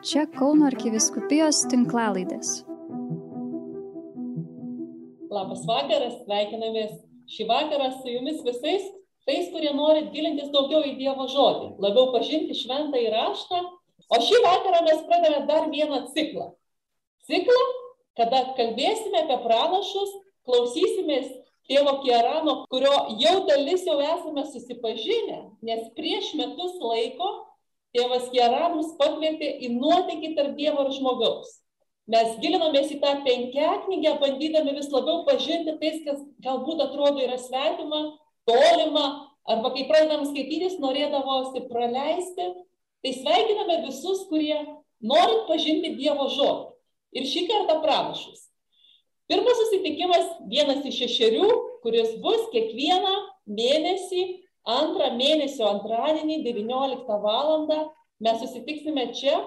Čia Kauno arkiviskupijos tinklalaidės. Labas vakaras, sveikinamės šį vakarą su jumis visais, tais, kurie nori gilintis daugiau į Dievo žodį, labiau pažinti šventą įraštą. O šį vakarą mes pradame dar vieną ciklą. Ciklą, kada kalbėsime apie pranašus, klausysimės tėvo Kierano, kurio jau dalis jau esame susipažinę, nes prieš metus laiko tėvas Kieranas pakvietė į nuotykį tarp Dievo ir žmogaus. Mes gilinomės į tą penkiaknygę, bandydami vis labiau pažinti tais, kas galbūt atrodo yra svetima, tolima, arba kai pradedam skaitytis, norėdavosi praleisti. Tai sveikiname visus, kurie norit pažinti Dievo žodį. Ir šį kartą pranašus. Pirmas susitikimas vienas iš šešerių, kuris bus kiekvieną mėnesį, antrą mėnesio antradienį, 19 val. Mes susitiksime čia,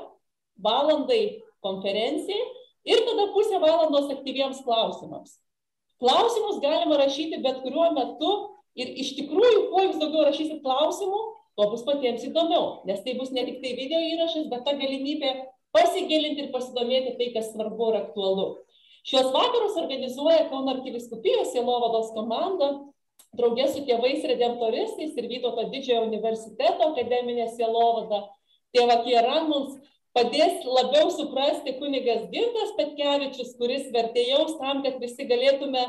valandai konferencijai ir tada pusę valandos aktyviems klausimams. Klausimus galima rašyti bet kuriuo metu ir iš tikrųjų, kuo jūs daugiau rašysit klausimų, tuo bus patiems įdomiau, nes tai bus ne tik tai video įrašas, bet ta galimybė pasigilinti ir pasidomėti tai, kas svarbu ir aktualu. Šios vakarus organizuoja Kauno arkiviskupijos Sielovados komanda, draugė su tėvais redemptoristais ir Vytauto didžiojo universiteto akademinė Sielovada. Tėva Kieran mums padės labiau suprasti kunigas Girtas Petkevičius, kuris vertėjaus tam, kad visi galėtume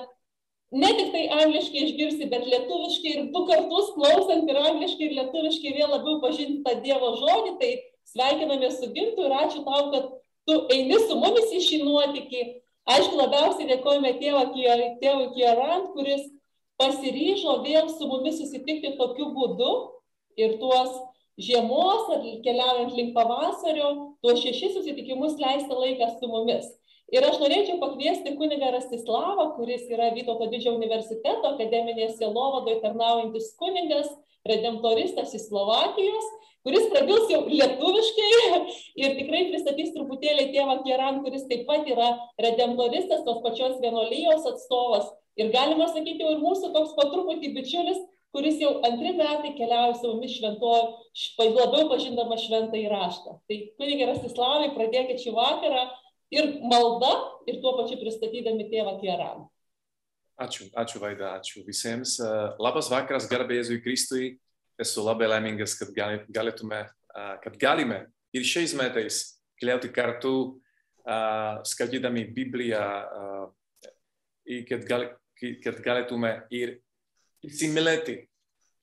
ne tik tai angliškai išgirsti, bet lietuviškai ir du kartus klausant ir angliškai ir lietuviškai vėl labiau pažinti tą Dievo žodį. Tai sveikiname su Girtu ir ačiū tau, kad tu eini su mumis į šį nuotykį. Aišku, labiausiai dėkojame tėvui Kieran, kuris pasiryžo vėl su mumis susitikti tokiu būdu ir tuos žiemos ar keliaujant link pavasario, tuos šešis susitikimus leisti laiką su mumis. Ir aš norėčiau pakviesti kunigą Rastislavą, kuris yra Vytauto didžiojo universiteto akademinėje sielovadoje tarnaujantis kunigas, redemptoristas iš Slovakijos kuris prabils jau lietuviškai ir tikrai pristatys truputėlį tėvą Kieran, kuris taip pat yra redemptoristas, tos pačios vienolyjos atstovas. Ir galima sakyti, jau ir mūsų toks patruputį bičiulis, kuris jau antri metai keliauja su mumis švento, labiau pažindama šventą įraštą. Tai kunigai Rastislavai, pradėkite šį vakarą ir malda, ir tuo pačiu pristatydami tėvą Kieran. Ačiū, ačiū Vaida, ačiū visiems. Labas vakaras, garbė Jėzui Kristui esu labai laimingas, kad galėtume, kad galime ir šiais metais keliauti kartu, skaitydami Bibliją, kad, gal, kad galėtume ir įsimylėti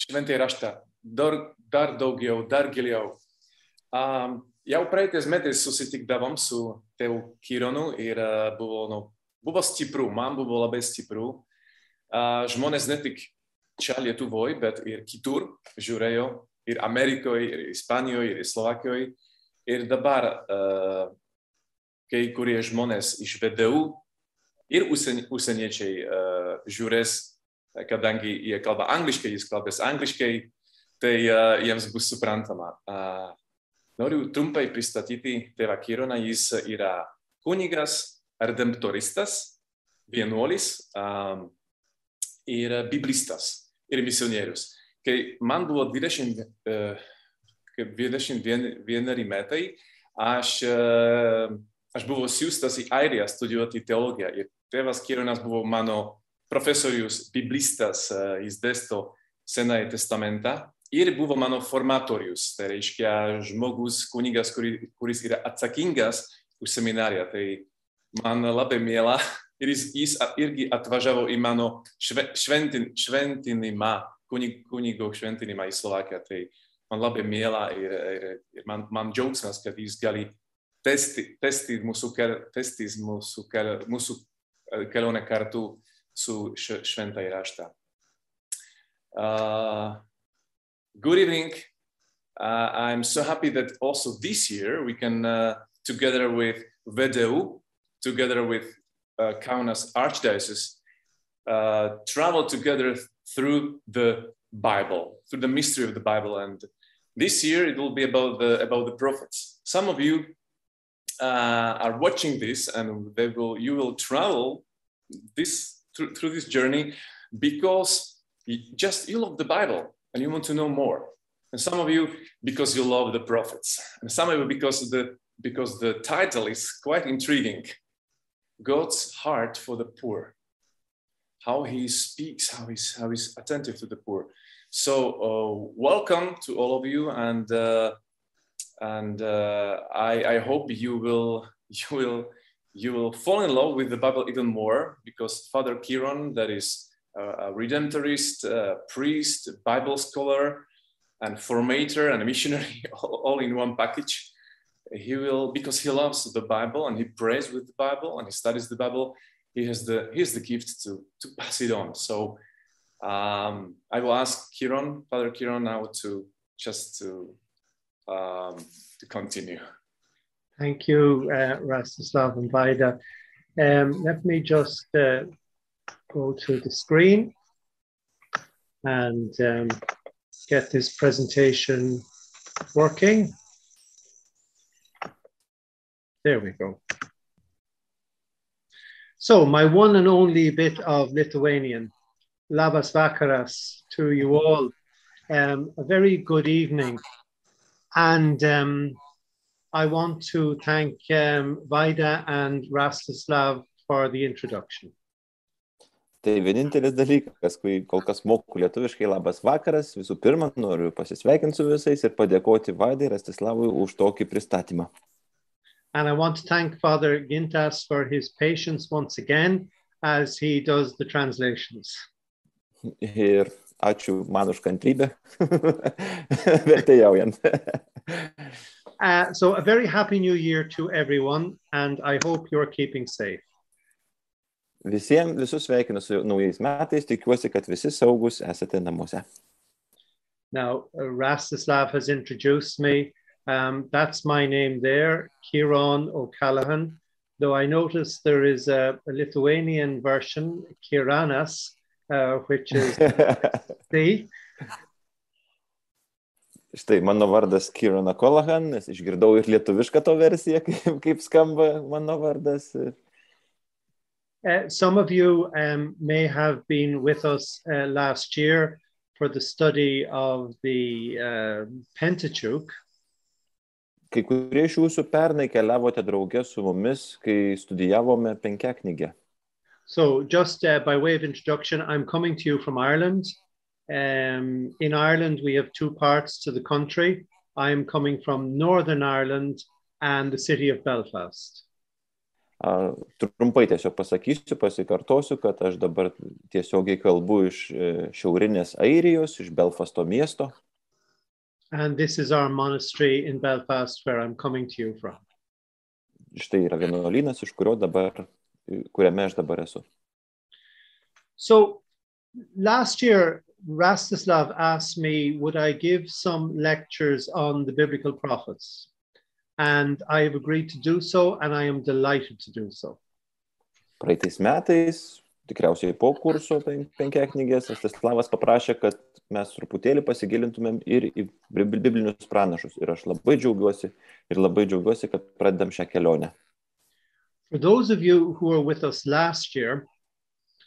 šventąjį raštą dar, dar daugiau, dar giliau. Um, jau praeitais metais susitikdavom su tėvu Kironu ir uh, buvo, nu, buvo stipru, man buvo labai stipru. Uh, žmonės ne tik čia Lietuvoj, bet ir kitur žiūrėjau, ir Amerikoje, ir Ispanijoje, ir Slovakijoje. Ir dabar uh, kai kurie žmonės iš VDU ir užsien, užsieniečiai uh, žiūrės, kadangi jie kalba angliškai, jis kalbės angliškai, tai uh, jiems bus suprantama. Uh, noriu trumpai pristatyti tėvą Kironą, jis yra kunigas, redemptoristas, vienuolis um, ir biblistas ir misionierius. Kai man buvo 20, uh, 21 metai, aš, uh, aš buvau siūstas į Airiją studijuoti teologiją ir tėvas Kironas buvo mano profesorius, biblistas, uh, jis dėsto Senąjį testamentą ir buvo mano formatorius, tai reiškia žmogus, kunigas, kuri, kuris yra atsakingas už seminariją. Tai man labai mėla ir jis, jis irgi atvažiavo į mano šventin, šventinimą, kunig, kunigo šventinimą į Slovakiją. Tai man labai mėla ir, ir, ir man, man džiaugsmas, kad jis gali testi, testi mūsų, kel, testys mūsų, kel, mūsų kartu su. Uh, good evening. Uh, I'm so happy that also this year we can, uh, together with VDU, together with uh, Kaunas Archdiocese uh, travel together through the Bible, through the mystery of the Bible. And this year it will be about the, about the prophets. Some of you uh, are watching this and they will, you will travel this, through, through this journey because you just you love the Bible and you want to know more. And some of you because you love the prophets. And some of you because the because the title is quite intriguing God's heart for the poor. How he speaks, how he's, how he's attentive to the poor. So, uh, welcome to all of you, and uh, and uh, I, I hope you will you will you will fall in love with the Bible even more because Father Kiron, that is a, redemptorist, a priest, Bible scholar, and formator and a missionary all, all in one package. He will because he loves the Bible and he prays with the Bible and he studies the Bible. He has the he has the gift to to pass it on. So um, I will ask Kiron, Father Kiron, now to just to um, to continue. Thank you, uh, Rastislav and Vaida. Um, let me just uh, go to the screen and um, get this presentation working. There we go. So my one and only bit of Lithuanian, Labas Vakaras to you all. Um, a very good evening. And um, I want to thank um, Vaida and Rastislav for the introduction. Tai vienintelis dalykas, kai kol kas moku lietuviškai labas vakaras, visų pirma, noriu pasisveikinti su visais ir padėkoti Vaidai Rastislavui už tokį pristatymą. And I want to thank Father Gintas for his patience once again as he does the translations. Ir ačiū man už kantrybę, vertėjaujant. Uh, so a very happy new year to everyone and I hope you're keeping safe. Visiems visus sveikinu su naujais metais, tikiuosi, kad visi saugus esate namuose. Now, uh, Rastislav has introduced me. Um, that's my name there, Kieran O'Callaghan. Though I noticed there is a, a Lithuanian version, Kiranas, uh, which is the. Štai mano vardas Kirona Kolahan, nes išgirdau ir lietuvišką to versiją, kaip, kaip skamba mano vardas. Uh, some of you um, may have been with us uh, last year for the study of the uh, Pentateuch. Kai kurie iš jūsų pernai keliavote draugė su mumis, kai studijavome penkiaknygę. So, just uh, by way of introduction, I'm coming to you from Ireland. Um, in Ireland, we have two parts to the country. I am coming from Northern Ireland and the city of Belfast. A, Trumpai tiesiog pasakysiu, pasikartosiu, kad aš dabar tiesiogiai kalbu iš e, šiaurinės Airijos, iš Belfasto miesto. And this is our monastery in Belfast where I'm coming to you from. Štai yra vienuolynas, iš kurio dabar, kuriame aš dabar esu. So, last year, Rastislav asked me, would I give some lectures on the biblical prophets? And I have agreed to do so, and I am delighted to do so. Praeitais metais, tikriausiai po kurso pen- penkiaknygės, Astislavas paprašė, kad mes truputėlį pasigilintumėm ir į bib- biblinius pranašus. Ir aš labai džiaugiuosi ir labai džiaugiuosi, kad pradedam šią kelionę. For those of you who were with us last year,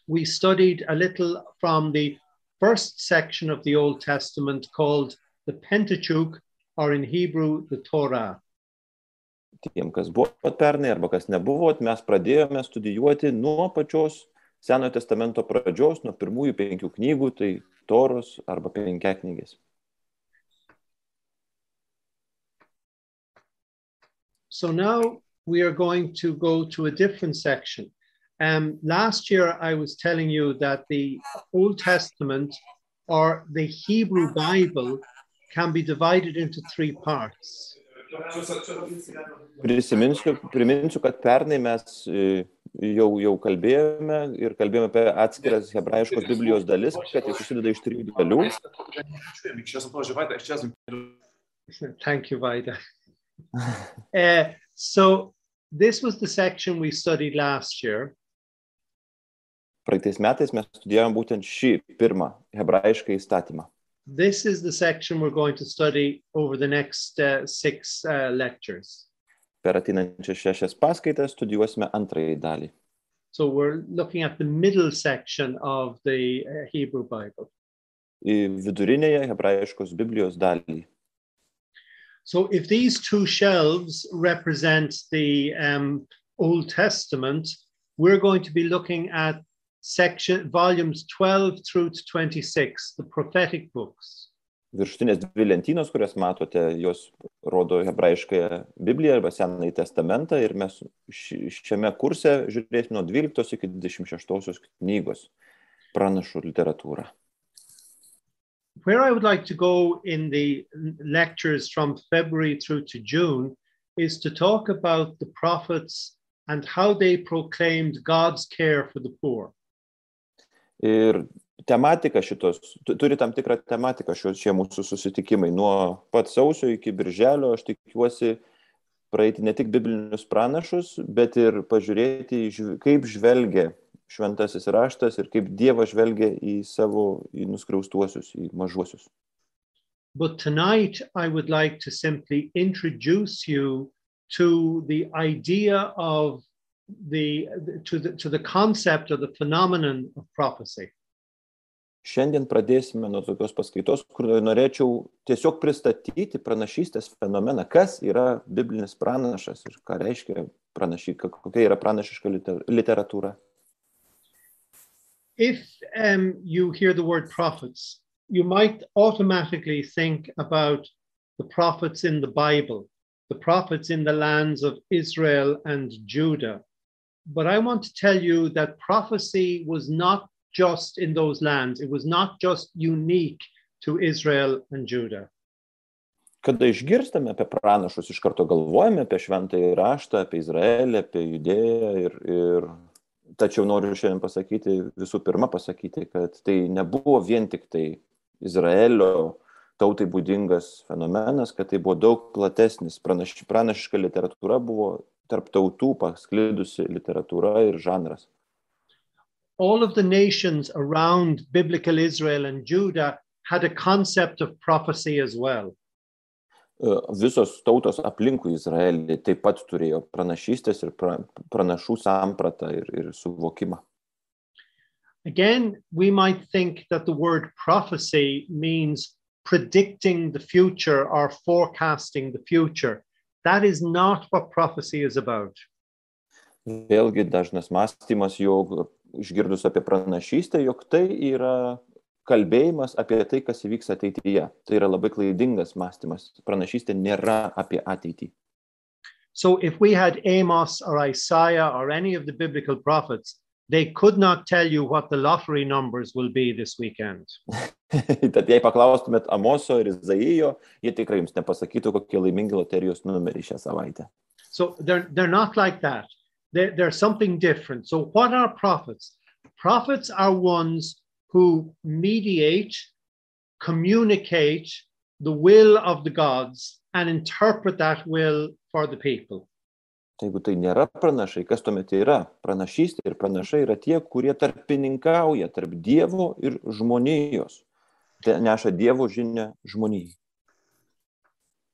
we studied a little from the first section of the Old Testament called the Pentateuch, or in Hebrew, the Torah. Tiem, kas buvo pernai arba kas nebuvot, mes pradėjome studijuoti nuo pačios Senojo testamento pradžios, nuo pirmųjų penkių knygų, tai Toros arba penkiaknygės. So now we are going to go to a different section. Um, last year, I was telling you that the Old Testament or the Hebrew Bible can be divided into three parts. Prisiminsiu, priminsiu, kad pernai mes jau, jau kalbėjome ir kalbėjome apie atskiras hebrajiškos Biblijos dalis, kad jis susideda iš trijų dalių. Thank you, Vida. Uh, so this was the section we studied last year. Praeitais metais mes studijavome būtent šį pirmą hebrajišką įstatymą. This is the section we're going to study over the next uh, six uh, lectures. Per ateinančias šešias paskaitas studijuosime antrąjį dalį. So we're looking at the middle section of the uh, Hebrew Bible. Vidurinėje hebrajiškos Biblijos dalį. So if these two shelves represent the um, Old Testament, we're going to be looking at section volumes 12 through to 26, the prophetic books. Viršutinės dvi lentynos, kurias matote, jos rodo hebrajiškąją Bibliją arba Senąjį testamentą ir mes ši- šiame kurse žiūrėsime nuo 12 iki 26 knygos pranašų literatūrą. Where I would like to go in the lectures from February through to June is to talk about the prophets and how they proclaimed God's care for the poor. Ir tematika šitos, tu- turi tam tikrą tematiką šios, šie mūsų susitikimai. Nuo pat sausio iki birželio aš tikiuosi praeiti ne tik biblinius pranašus, bet ir pažiūrėti, kaip žvelgia šventasis raštas ir kaip Dievas žvelgia į savo, į nuskriaustuosius, į mažuosius. But tonight, I would like to simply introduce you to the idea of the to the to the concept of the phenomenon of prophecy. Šiandien pradėsime nuo tokios paskaitos, kur norėčiau tiesiog pristatyti pranašystės fenomeną, kas yra biblinis pranašas ir ką reiškia pranašy, kokia yra pranašiška liter- literatūra. If um, you hear the word prophets, you might automatically think about the prophets in the Bible, the prophets in the lands of Israel and Judah. But I want to tell you that prophecy was not just in those lands, it was not just unique to Israel and Judah. Kada išgirstame apie pranašus, iš karto galvojame apie šventąjį raštą, apie Izraelį, apie judėją. Ir, ir... Tačiau noriu šiandien pasakyti, visų pirma pasakyti, kad tai nebuvo vien tik tai Izraelio tautai būdingas fenomenas, kad tai buvo daug platesnis. Pranaš, pranašiška literatūra buvo tarp tautų pasklidusi literatūra ir žanras. All of the nations around biblical Israel and Judah had a concept of prophecy as well. E, Visos tautos aplinkui Izraelį taip pat turėjo pranašystės ir pra, pranašų sampratą ir, ir suvokimą. Again, we might think that the word prophecy means predicting the future or forecasting the future. That is not what prophecy is about. Vėlgi dažnas mąstymas, jog išgirdus apie pranašystę, jog tai yra kalbėjimas apie tai, kas įvyks ateityje. Tai yra labai klaidingas mąstymas. Pranašystė nėra apie ateitį. So if we had Amos or Isaiah or any of the biblical prophets, they could not tell you what the lottery numbers will be this weekend. Tad jei paklaustumėt Amoso ir Izaijo, jie tikrai jums nepasakytų, kokie laimingi loterijos numeriai šią savaitę. So they're, they're not like that. They're, they're something different. So, what are prophets? Prophets are ones who mediate, communicate the will of the gods, and interpret that will for the people. Jeigu tai nėra pranašai, kas tuomet yra? Pranašystė ir pranašai yra tie, kurie tarpininkauja tarp Dievo ir žmonijos. Tai neša Dievo žinę žmonijai.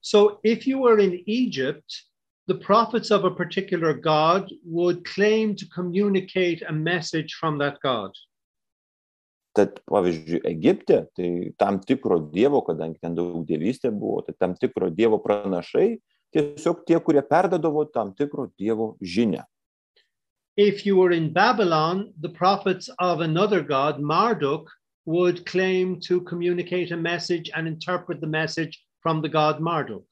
So, if you were in Egypt, the prophets of a particular god would claim to communicate a message from that god. Tad, pavyzdžiui, Egipte, tai tam tikro Dievo, kadangi ten daug dievystė buvo, tai tam tikro Dievo pranašai, tiesiog tie, kurie perdadavo tam tikro Dievo žinę. If you were in Babylon, the prophets of another god, Marduk, would claim to communicate a message and interpret the message from the god Marduk.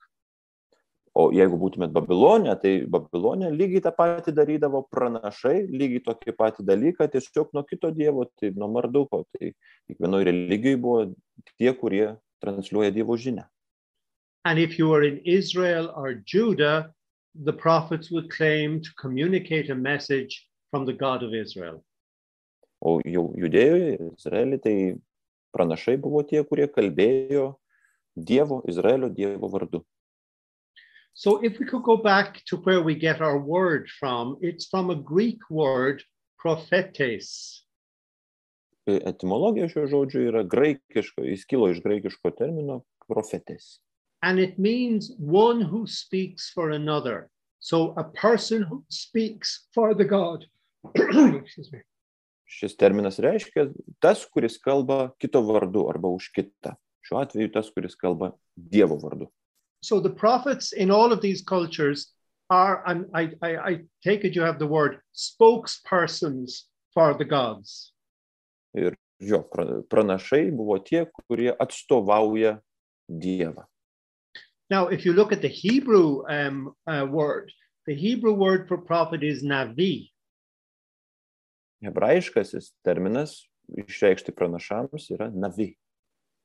O jeigu būtumėt Babilonė, tai Babilonė lygiai tą patį darydavo pranašai, lygiai tokį patį dalyką, tiesiog nuo kito Dievo, tai nuo Marduko. Tai kiekvienoje religijoje buvo tie, kurie transliuoja Dievo žinę. And if you were in Israel or Judah, the prophets would claim to communicate a message from the God of Israel. O jau judėjoje, Izraelį, tai pranašai buvo tie, kurie kalbėjo Dievo, Izraelio Dievo vardu. So if we could go back to where we get our word from, it's from a Greek word, prophetes. E, Etimologija šio žodžio yra graikiško, jis kilo iš graikiško termino profetės. And it means one who speaks for another. So a person who speaks for the God. Excuse me. Šis terminas reiškia tas, kuris kalba kito vardu arba už kitą. Šiuo atveju tas, kuris kalba Dievo vardu. So the prophets in all of these cultures are, and I, I, I take it you have the word, spokespersons for the gods. Ir jo, pranašai buvo tie, kurie atstovauja Dievą. Now, if you look at the Hebrew um, uh, word, the Hebrew word for prophet is navi. Hebrajiškasis terminas išreikšti pranašams yra navi.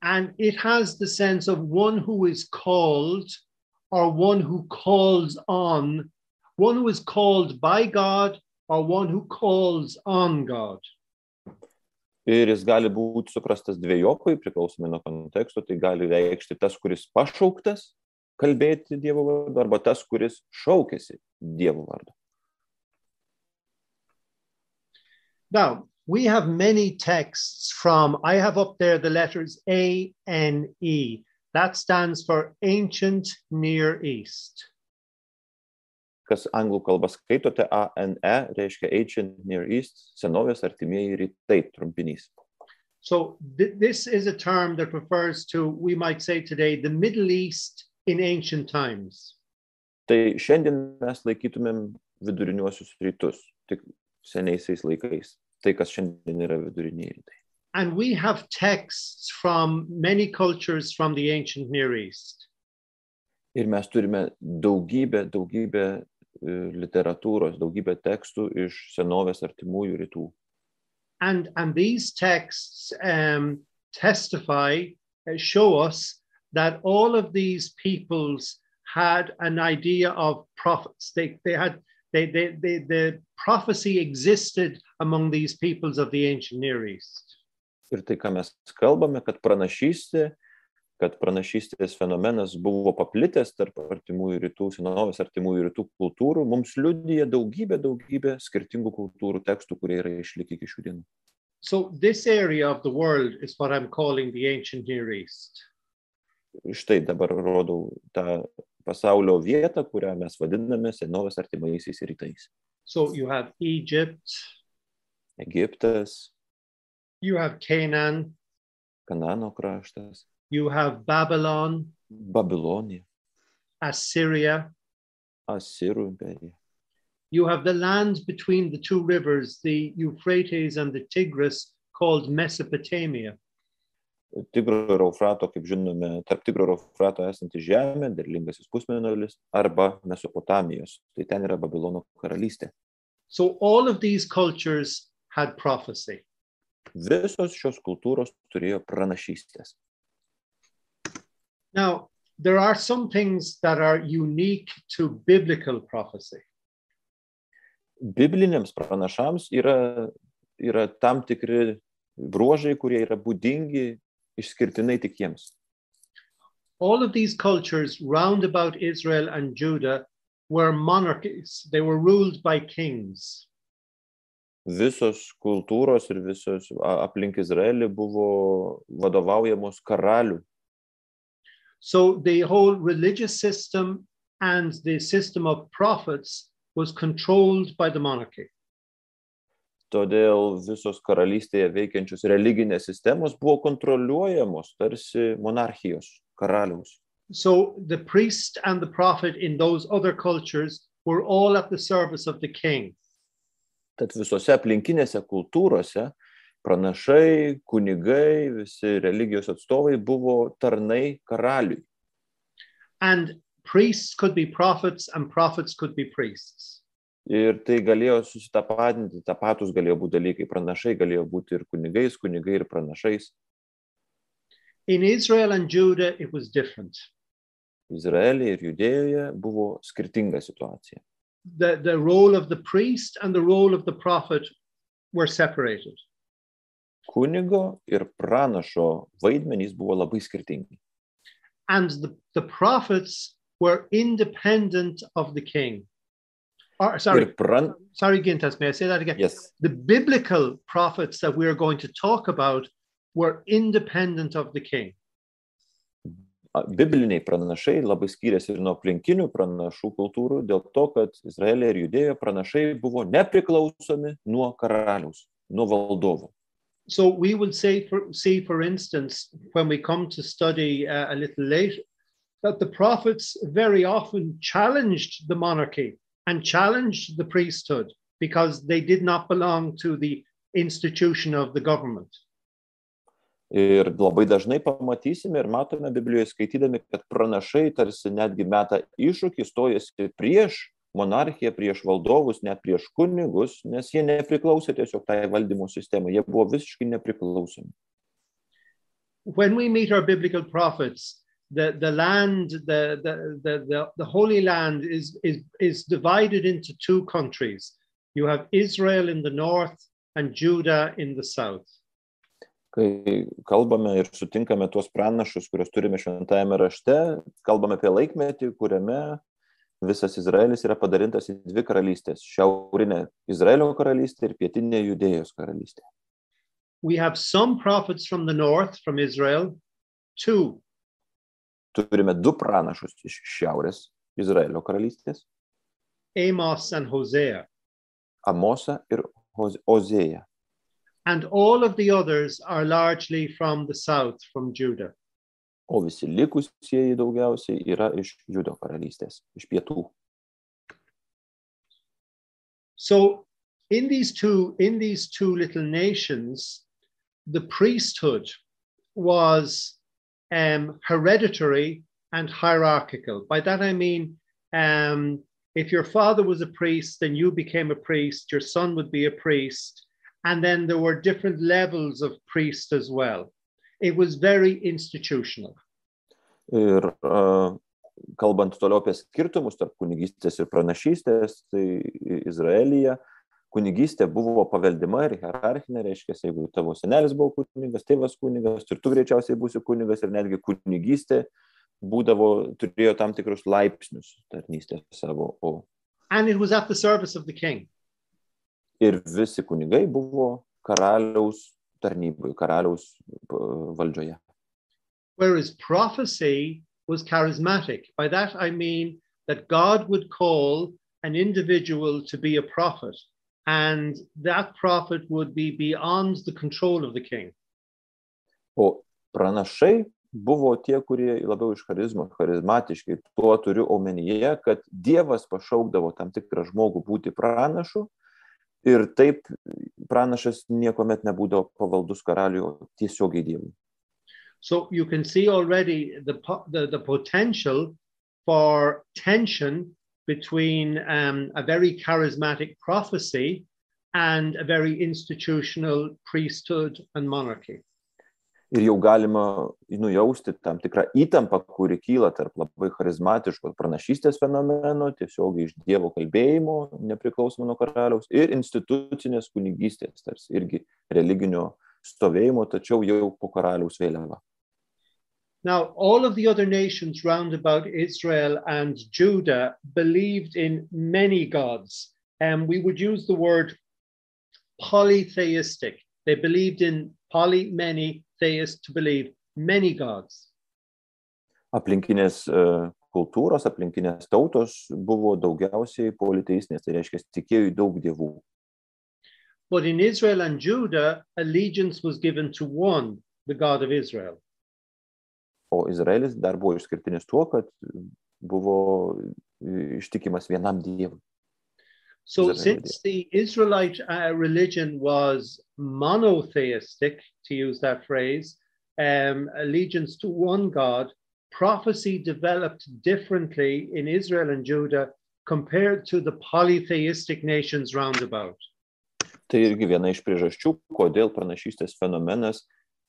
And it has the sense of one who is called or one who calls on, one who is called by God or one who calls on God. Ir jis gali būti suprastas dviejopai, priklausomai nuo konteksto, tai gali reikšti tas, kuris pašauktas kalbėti Dievo vardu, arba tas, kuris šaukėsi Dievo vardu. Now, we have many texts from, I have up there the letters A N E. That stands for Ancient Near East. Kas anglų kalbą skaitote, ANE reiškia Ancient Near East, senovės artimieji rytai trumpinys. So, th- this is a term that refers to, we might say today, the Middle East in ancient times. Tai šiandien mes laikytumėm viduriniuosius rytus, tik seniaisiais laikais. Tai, kas šiandien yra viduriniai rytai. And we have texts from many cultures from the ancient Near East. Ir mes turime daugybę, daugybę literatūros, daugybę tekstų iš senovės artimųjų rytų. And, and these texts um, testify, uh, show us that all of these peoples had an idea of prophets. They, they had, they, they, they, the prophecy existed among these peoples of the ancient Near East. Ir tai, ką mes kalbame, kad pranašystė, kad pranašystės fenomenas buvo paplitęs tarp artimųjų rytų, senovės artimųjų rytų kultūrų, mums liudyja daugybė, daugybė skirtingų kultūrų tekstų, kurie yra išlikę iki šių dienų. So this area of the world is what I'm calling the ancient Near East. Štai dabar rodau tą pasaulio vietą, kurią mes vadiname senovės artimaisiais rytais. So you have Egypt, Egiptas, you have Canaan, Kanano kraštas, you have Babylon, Babilonija, Assyria, Asirų imperija. you have the land between the two rivers, the Euphrates and the Tigris, called Mesopotamia. Tigro ir Eufrato, kaip žinome, tarp Tigro ir Eufrato esanti žemė, derlingasis pusmėnulis arba Mesopotamijos. Tai ten yra Babilono karalystė. So all of these cultures had prophecy. Visos šios kultūros turėjo pranašystės. Now, there are some things that are unique to biblical prophecy. Bibliniams pranašams yra, yra tam tikri bruožai, kurie yra būdingi išskirtinai tik jiems. All of these cultures round about Israel and Judah were monarchies, they were ruled by kings. Visos kultūros ir visos aplink Izraelį buvo vadovaujamos karalių. So the whole religious system and the system of prophets was controlled by the monarchy. Todėl visos karalystėje veikiančios religinės sistemos buvo kontroliuojamos tarsi monarchijos karaliaus. So the priest and the prophet in those other cultures were all at the service of the king. Tad visose aplinkinėse kultūrose pranašai, kunigai, visi religijos atstovai buvo tarnai karaliui. And priests could be prophets and prophets could be priests. Ir tai galėjo susitapatinti, tapatus galėjo būti dalykai. Pranašai galėjo būti ir kunigais, kunigai ir pranašais. In Israel and Judah, it was different. Izraelyje ir Judėjoje buvo skirtinga situacija. The, the role of the priest and the role of the prophet were separated. Kunigo ir pranašo vaidmenys buvo labai skirtingi. And the, the prophets were independent of the king. Or, sorry, Ir sorry, Gintas, may I say that again? yes. The biblical prophets that we are going to talk about were independent of the king. Bibliniai pranašai labai skiriasi ir nuo aplinkinių pranašų kultūrų dėl to, kad Izraelė ir Judėjoje pranašai buvo nepriklausomi nuo karaliaus, nuo valdovo. So we will say, for, see, for instance, when we come to study uh, a little later, that the prophets very often challenged the monarchy and challenged the priesthood because they did not belong to the institution of the government. Ir labai dažnai pamatysime ir matome Biblijoje skaitydami, kad pranašai tarsi netgi meta iššūkį, stojasi prieš monarchiją, prieš valdovus, net prieš kunigus, nes jie nepriklausė tiesiog tai valdymo sistemai, jie buvo visiškai nepriklausomi. When we meet our biblical prophets, the, the land, the, the, the, the, Holy Land is, is, is divided into two countries. You have Israel in the north and Judah in the south. Kai kalbame ir sutinkame tuos pranašus, kuriuos turime šventajame rašte, kalbame apie laikmetį, kuriame visas Izraelis yra padalintas į dvi karalystės - šiaurinė Izraelio karalystė ir pietinė Judėjos karalystė. We have some prophets from the north, from Israel, two. Turime du pranašus iš šiaurės Izraelio karalystės Amos and Hosea. - Amosą ir Ozėją. And all of the others are largely from the south, from Judah. O visi likusieji daugiausiai yra iš Judo karalystės, iš pietų. So in these two, in these two little nations, the priesthood was um, hereditary and hierarchical. By that I mean, um, if your father was a priest, then you became a priest, your son would be a priest, and then there were different levels of priest as well. It was very institutional. Ir uh, kalbant toliau apie skirtumus tarp kunigystės ir pranašystės, tai Izraelyje kunigystė buvo paveldima ir hierarchinė, reiškia, jeigu tavo senelis buvo kunigas, tėvas kunigas, ir tu greičiausiai būsi kunigas, ir netgi kunigystė būdavo, turėjo tam tikrus laipsnius tarnystės savo. O, And it was at the service of the king. ir visi kunigai buvo karaliaus tarnybai, karaliaus valdžioje. Whereas prophecy was charismatic. By that I mean that God would call an individual to be a prophet, and that prophet would be beyond the control of the king. O pranašai buvo tie, kurie labiau iš charizmos, charizmatiški. Tuo turiu omenyje, kad Dievas pašaukdavo tam tikrą žmogų būti pranašu ir taip pranašas niekuomet nebūdavo pavaldus karaliui, tiesiogiai Dievui. So you can see already the, the, the potential for tension between um, a very charismatic prophecy and a very institutional priesthood and monarchy. Ir jau galima nujausti tam tikrą įtampą, kuri kyla tarp labai charizmatiško pranašystės fenomeno, tiesiogiai iš Dievo kalbėjimo, nepriklausomai nuo karaliaus, ir institucinės kunigystės, tarsi irgi religinio stovėjimo, tačiau jau po karaliaus vėliava. Now, all of the other nations round about Israel and Judah believed in many gods. And we would use the word polytheistic. They believed in poly, many, theist, to believe many gods. Aplinkinės e, kultūros, aplinkinės tautos buvo daugiausiai politeistinės, tai reiškia, tikėjo į daug dievų. But in Israel and Judah, allegiance was given to one, the God of Israel. O Izraelis dar buvo išskirtinis tuo, kad buvo ištikimas vienam dievui. So, Is that since the Israelite uh, religion was monotheistic, to use that phrase, um, allegiance to one God, prophecy developed differently in Israel and Judah compared to the polytheistic nations round about. Tai irgi viena iš priežasčių, kodėl pranašystės fenomenas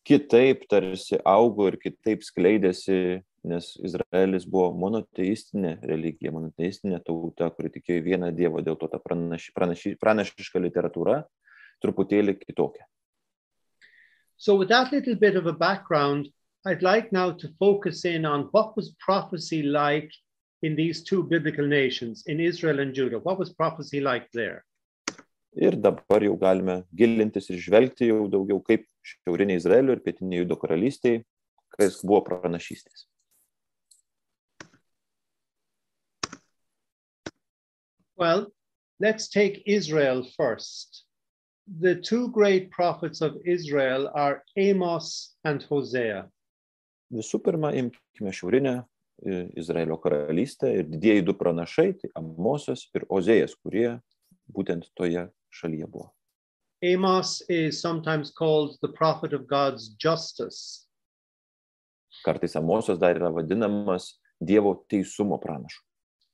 kitaip tarsi augo ir kitaip skleidėsi, nes Izraelis buvo monoteistinė religija, monoteistinė tauta, kuri tikėjo vieną Dievą, dėl to ta pranaši, pranaši, pranašiška literatūra truputėlį kitokia. So, with that little bit of a background, I'd like now to focus in on what was prophecy like in these two biblical nations, in Israel and Judah. What was prophecy like there? Ir dabar jau galime gilintis ir žvelgti jau daugiau kaip šiaurinė Izraelio ir pietinė Judo karalystėje, kas buvo pranašystės. Well, let's take Israel first. The two great prophets of Israel are Amos and Hosea. Visų pirma, imkime šiaurinę į Izraelio karalystę ir didieji du pranašai, tai Amosas ir Ozėjas, kurie būtent toje šalyje buvo. Amos is sometimes called the prophet of God's justice. Kartais Amosas dar yra vadinamas Dievo teisumo pranašu.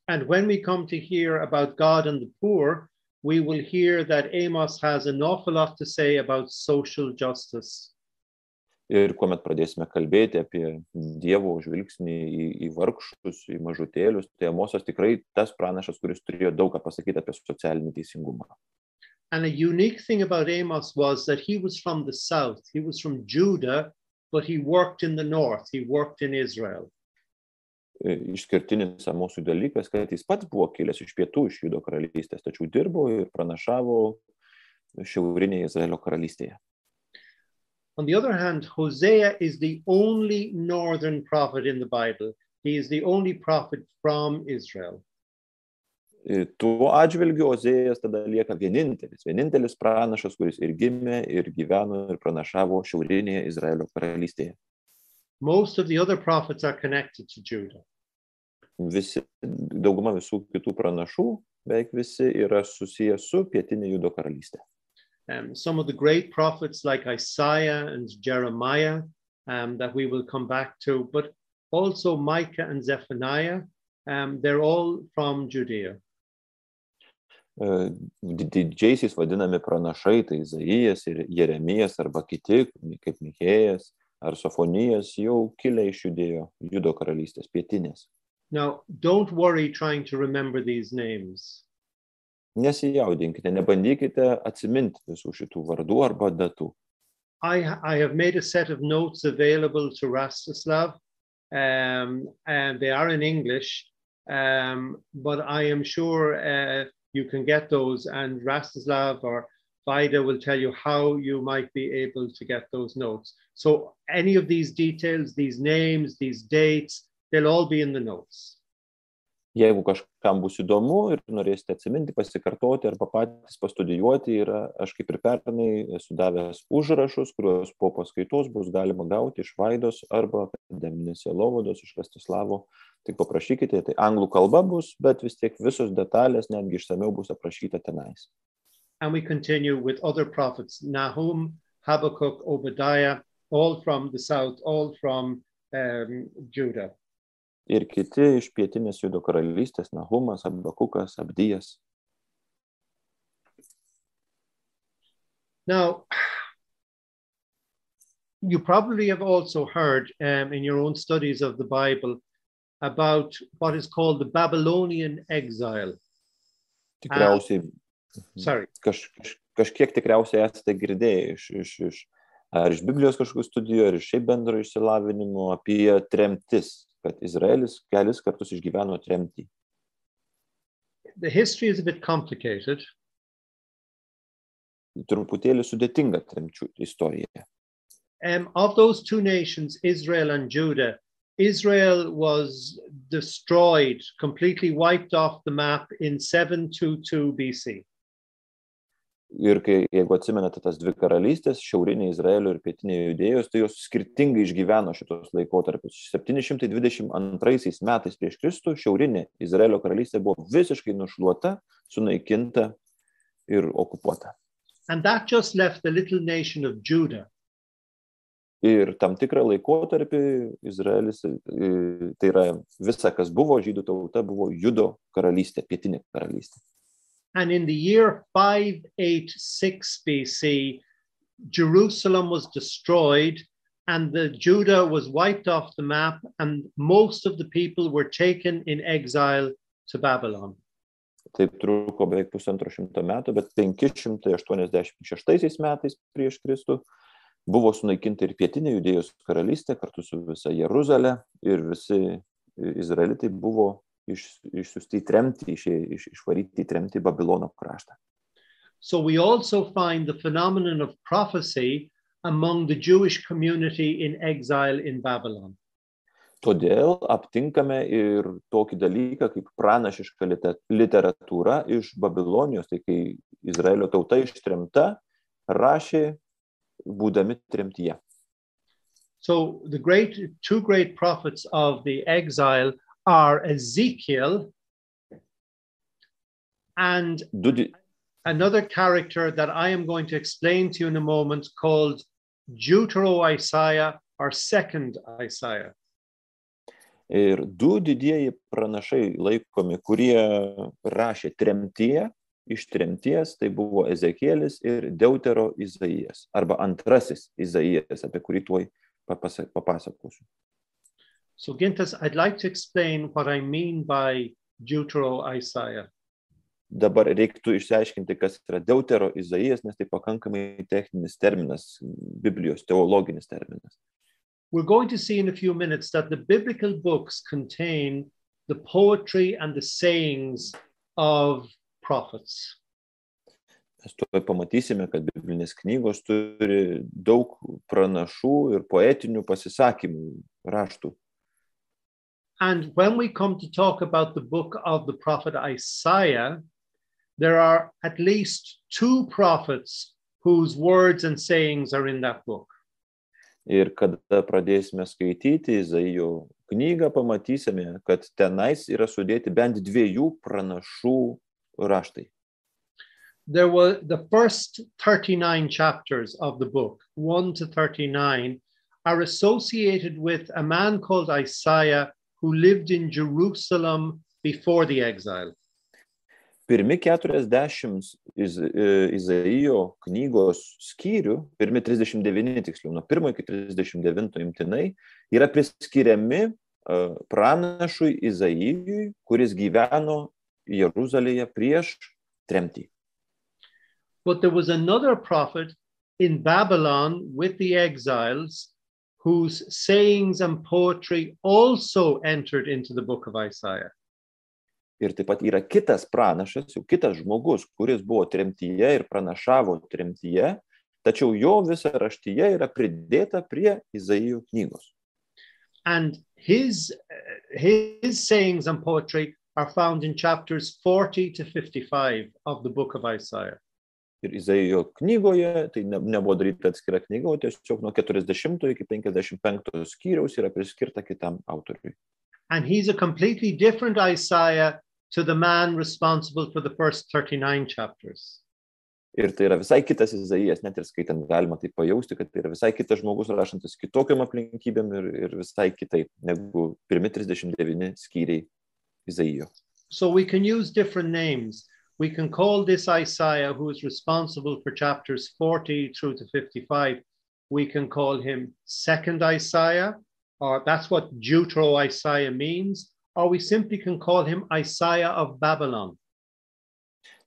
And when we come to hear about God and the poor, we will hear that Amos has an awful lot to say about social justice. Ir kuomet pradėsime kalbėti apie Dievo žvilgsnį į, į vargšus, į mažutėlius, tai Amosas tikrai tas pranašas, kuris turėjo daug ką pasakyti apie socialinį teisingumą. And a unique thing about Amos was that he was from the south, he was from Judah, but he worked in the north, he worked in Israel. Išskirtinis Amosų dalykas, kad jis pats buvo kilęs iš pietų, iš Judo karalystės, tačiau dirbo ir pranašavo šiaurinėje Izraelio karalystėje. On the other hand, Hosea is the only northern prophet in the Bible. He is the only prophet from Israel. E, Tuo atžvilgiu Ozėjas tada lieka vienintelis, vienintelis pranašas, kuris ir gimė, ir gyveno, ir pranašavo šiaurinėje Izraelio karalystėje. Most of the other prophets are connected to Judah. Visi, dauguma visų kitų pranašų, beveik visi yra susiję su pietinė Judo karalystė. Um, some of the great prophets like Isaiah and Jeremiah um, that we will come back to, but also Micah and Zephaniah, um, they're all from Judea. E, di- Didžiaisiais vadinami pranašai, tai Izaijas ir Jeremijas arba kiti, kaip Mikėjas ar Sofonijas, jau kilę iš judėjo Judo karalystės pietinės. Now, don't worry trying to remember these names. Nesijaudinkite, nebandykite atsiminti visų šitų vardų arba datų. I, I have made a set of notes available to Rastislav, um, and they are in English, um, but I am sure uh, you can get those, and Rastislav or Vida will tell you how you might be able to get those notes. So, any of these details, these names, these dates, they'll all be in the notes. Jeigu kažkam bus įdomu ir norėsite atsiminti, pasikartoti arba patys pastudijuoti, yra, aš kaip ir pernai esu davęs užrašus, kuriuos po paskaitos bus galima gauti iš Vaidos arba akademinės Jelovados, iš Rastislavo. Tik paprašykite, tai anglų kalba bus, bet vis tiek visos detalės netgi išsameu bus aprašyta tenais. And we continue with other prophets Nahum, Habakkuk, Obadiah, all from the south, all from um, Judah. Ir kiti iš pietinės Judo karalystės, Nahumas, Abakukas, Abdijas. Now, you probably have also heard um, in your own studies of the Bible about what is called the Babylonian exile. Tikriausiai Sorry, kaž, kaž, kažkiek tikriausiai esate girdėję iš, iš, iš, ar iš Biblijos kažkokių studijų, ar iš šiaip bendro išsilavinimo apie tremtis, kad Izraelis kelis kartus išgyveno tremtį. the history is a bit complicated, Truputėlį sudėtinga tremčių istorija. um, of those two nations, Israel and Judah, Israel was destroyed, completely wiped off the map in 722 BC. Ir kai, jeigu atsimenate tas dvi karalystės, šiaurinė Izraelio ir pietinė judėjos, tai jos skirtingai išgyveno šitos laikotarpius. 722 metais prieš Kristų šiaurinė Izraelio karalystė buvo visiškai nušluota, sunaikinta ir okupuota. And that just left the little nation of Judah. Ir tam tikrą laikotarpį Izraelis, e, tai yra visa, kas buvo žydų tauta, buvo Judo karalystė, pietinė karalystė. And in the year 586 BC, Jerusalem was destroyed and the Judah was wiped off the map and most of the people were taken in exile to Babylon. Taip truko beveik pusantro šimto metų, bet 586 metais prieš Kristų buvo sunaikinta ir pietinė judėjos karalystė kartu su visa Jeruzalė ir visi izraelitai buvo iš, išsiusti į tremtį, iš, iš, išvaryti į tremtį Babilono kraštą. So we also find the phenomenon of prophecy among the Jewish community in exile in Babylon. Todėl aptinkame ir tokį dalyką kaip pranašiška lite- literatūra iš Babilonijos, tai kai Izraelio tauta ištremta, rašė būdami tremtyje. So the great two great prophets of the exile are Ezekiel and Du, di- another character that I am going to explain to you in a moment called Deutero Isaiah or Second Isaiah. ir du didieji pranašai laikomi, kurie rašė tremtyje, iš tremties, tai buvo Ezekielis ir Deutero Izaijas, arba antrasis Izaijas, apie kurį tuoj papasa- papasakosiu. So, Gintas, I'd like to explain what I mean by Deutero Isaiah. Dabar reiktų išsiaiškinti, kas yra Deutero Izaijas, nes tai pakankamai techninis terminas, Biblijos teologinis terminas. We're going to see in a few minutes that the biblical books contain the poetry and the sayings of prophets. Mes tuoj pamatysime, kad biblinės knygos turi daug pranašų ir poetinių pasisakymų, raštų. And when we come to talk about the book of the prophet Isaiah, there are at least two prophets whose words and sayings are in that book. Ir kada pradėsime skaityti Izaijo knygą, pamatysime, kad tenais yra sudėti bent dviejų pranašų raštai. There were the first 39 chapters of the book, 1 to 39, are associated with a man called Isaiah who lived in Jerusalem before the exile. Pirmi 40 iz, e, Izaijo knygos skyrių, pirmi 39 tiksliau, nuo 1 iki 39 imtinai, yra priskiriami e, pranašui Izaijui, kuris gyveno Jeruzalėje prieš tremtį. But there was another prophet in Babylon with the exiles whose sayings and poetry also entered into the book of Isaiah. Ir taip pat yra kitas pranašas, jau kitas žmogus, kuris buvo tremtyje ir pranašavo tremtyje, tačiau jo visa raštyje yra pridėta prie Izaijo knygos. And his, his sayings and poetry are found in chapters 40 to 55 of the book of Isaiah. Ir Izaijo knygoje, tai ne, nebuvo daryta atskira knyga, o tiesiog nuo 40 iki 55 skyriaus yra priskirta kitam autoriui. And he's a completely different Isaiah to the man responsible for the first 39 chapters. Ir tai yra visai kitas Izaijas, net ir skaitant galima tai pajausti, kad tai yra visai kitas žmogus rašantis kitokiam aplinkybėm ir, ir visai kitaip negu pirmi 39 skyriai Izaijo. So we can use different names. We can call this Isaiah, who is responsible for chapters 40 through to 55, we can call him second Isaiah, or that's what Deutero Isaiah means, or we simply can call him Isaiah of Babylon.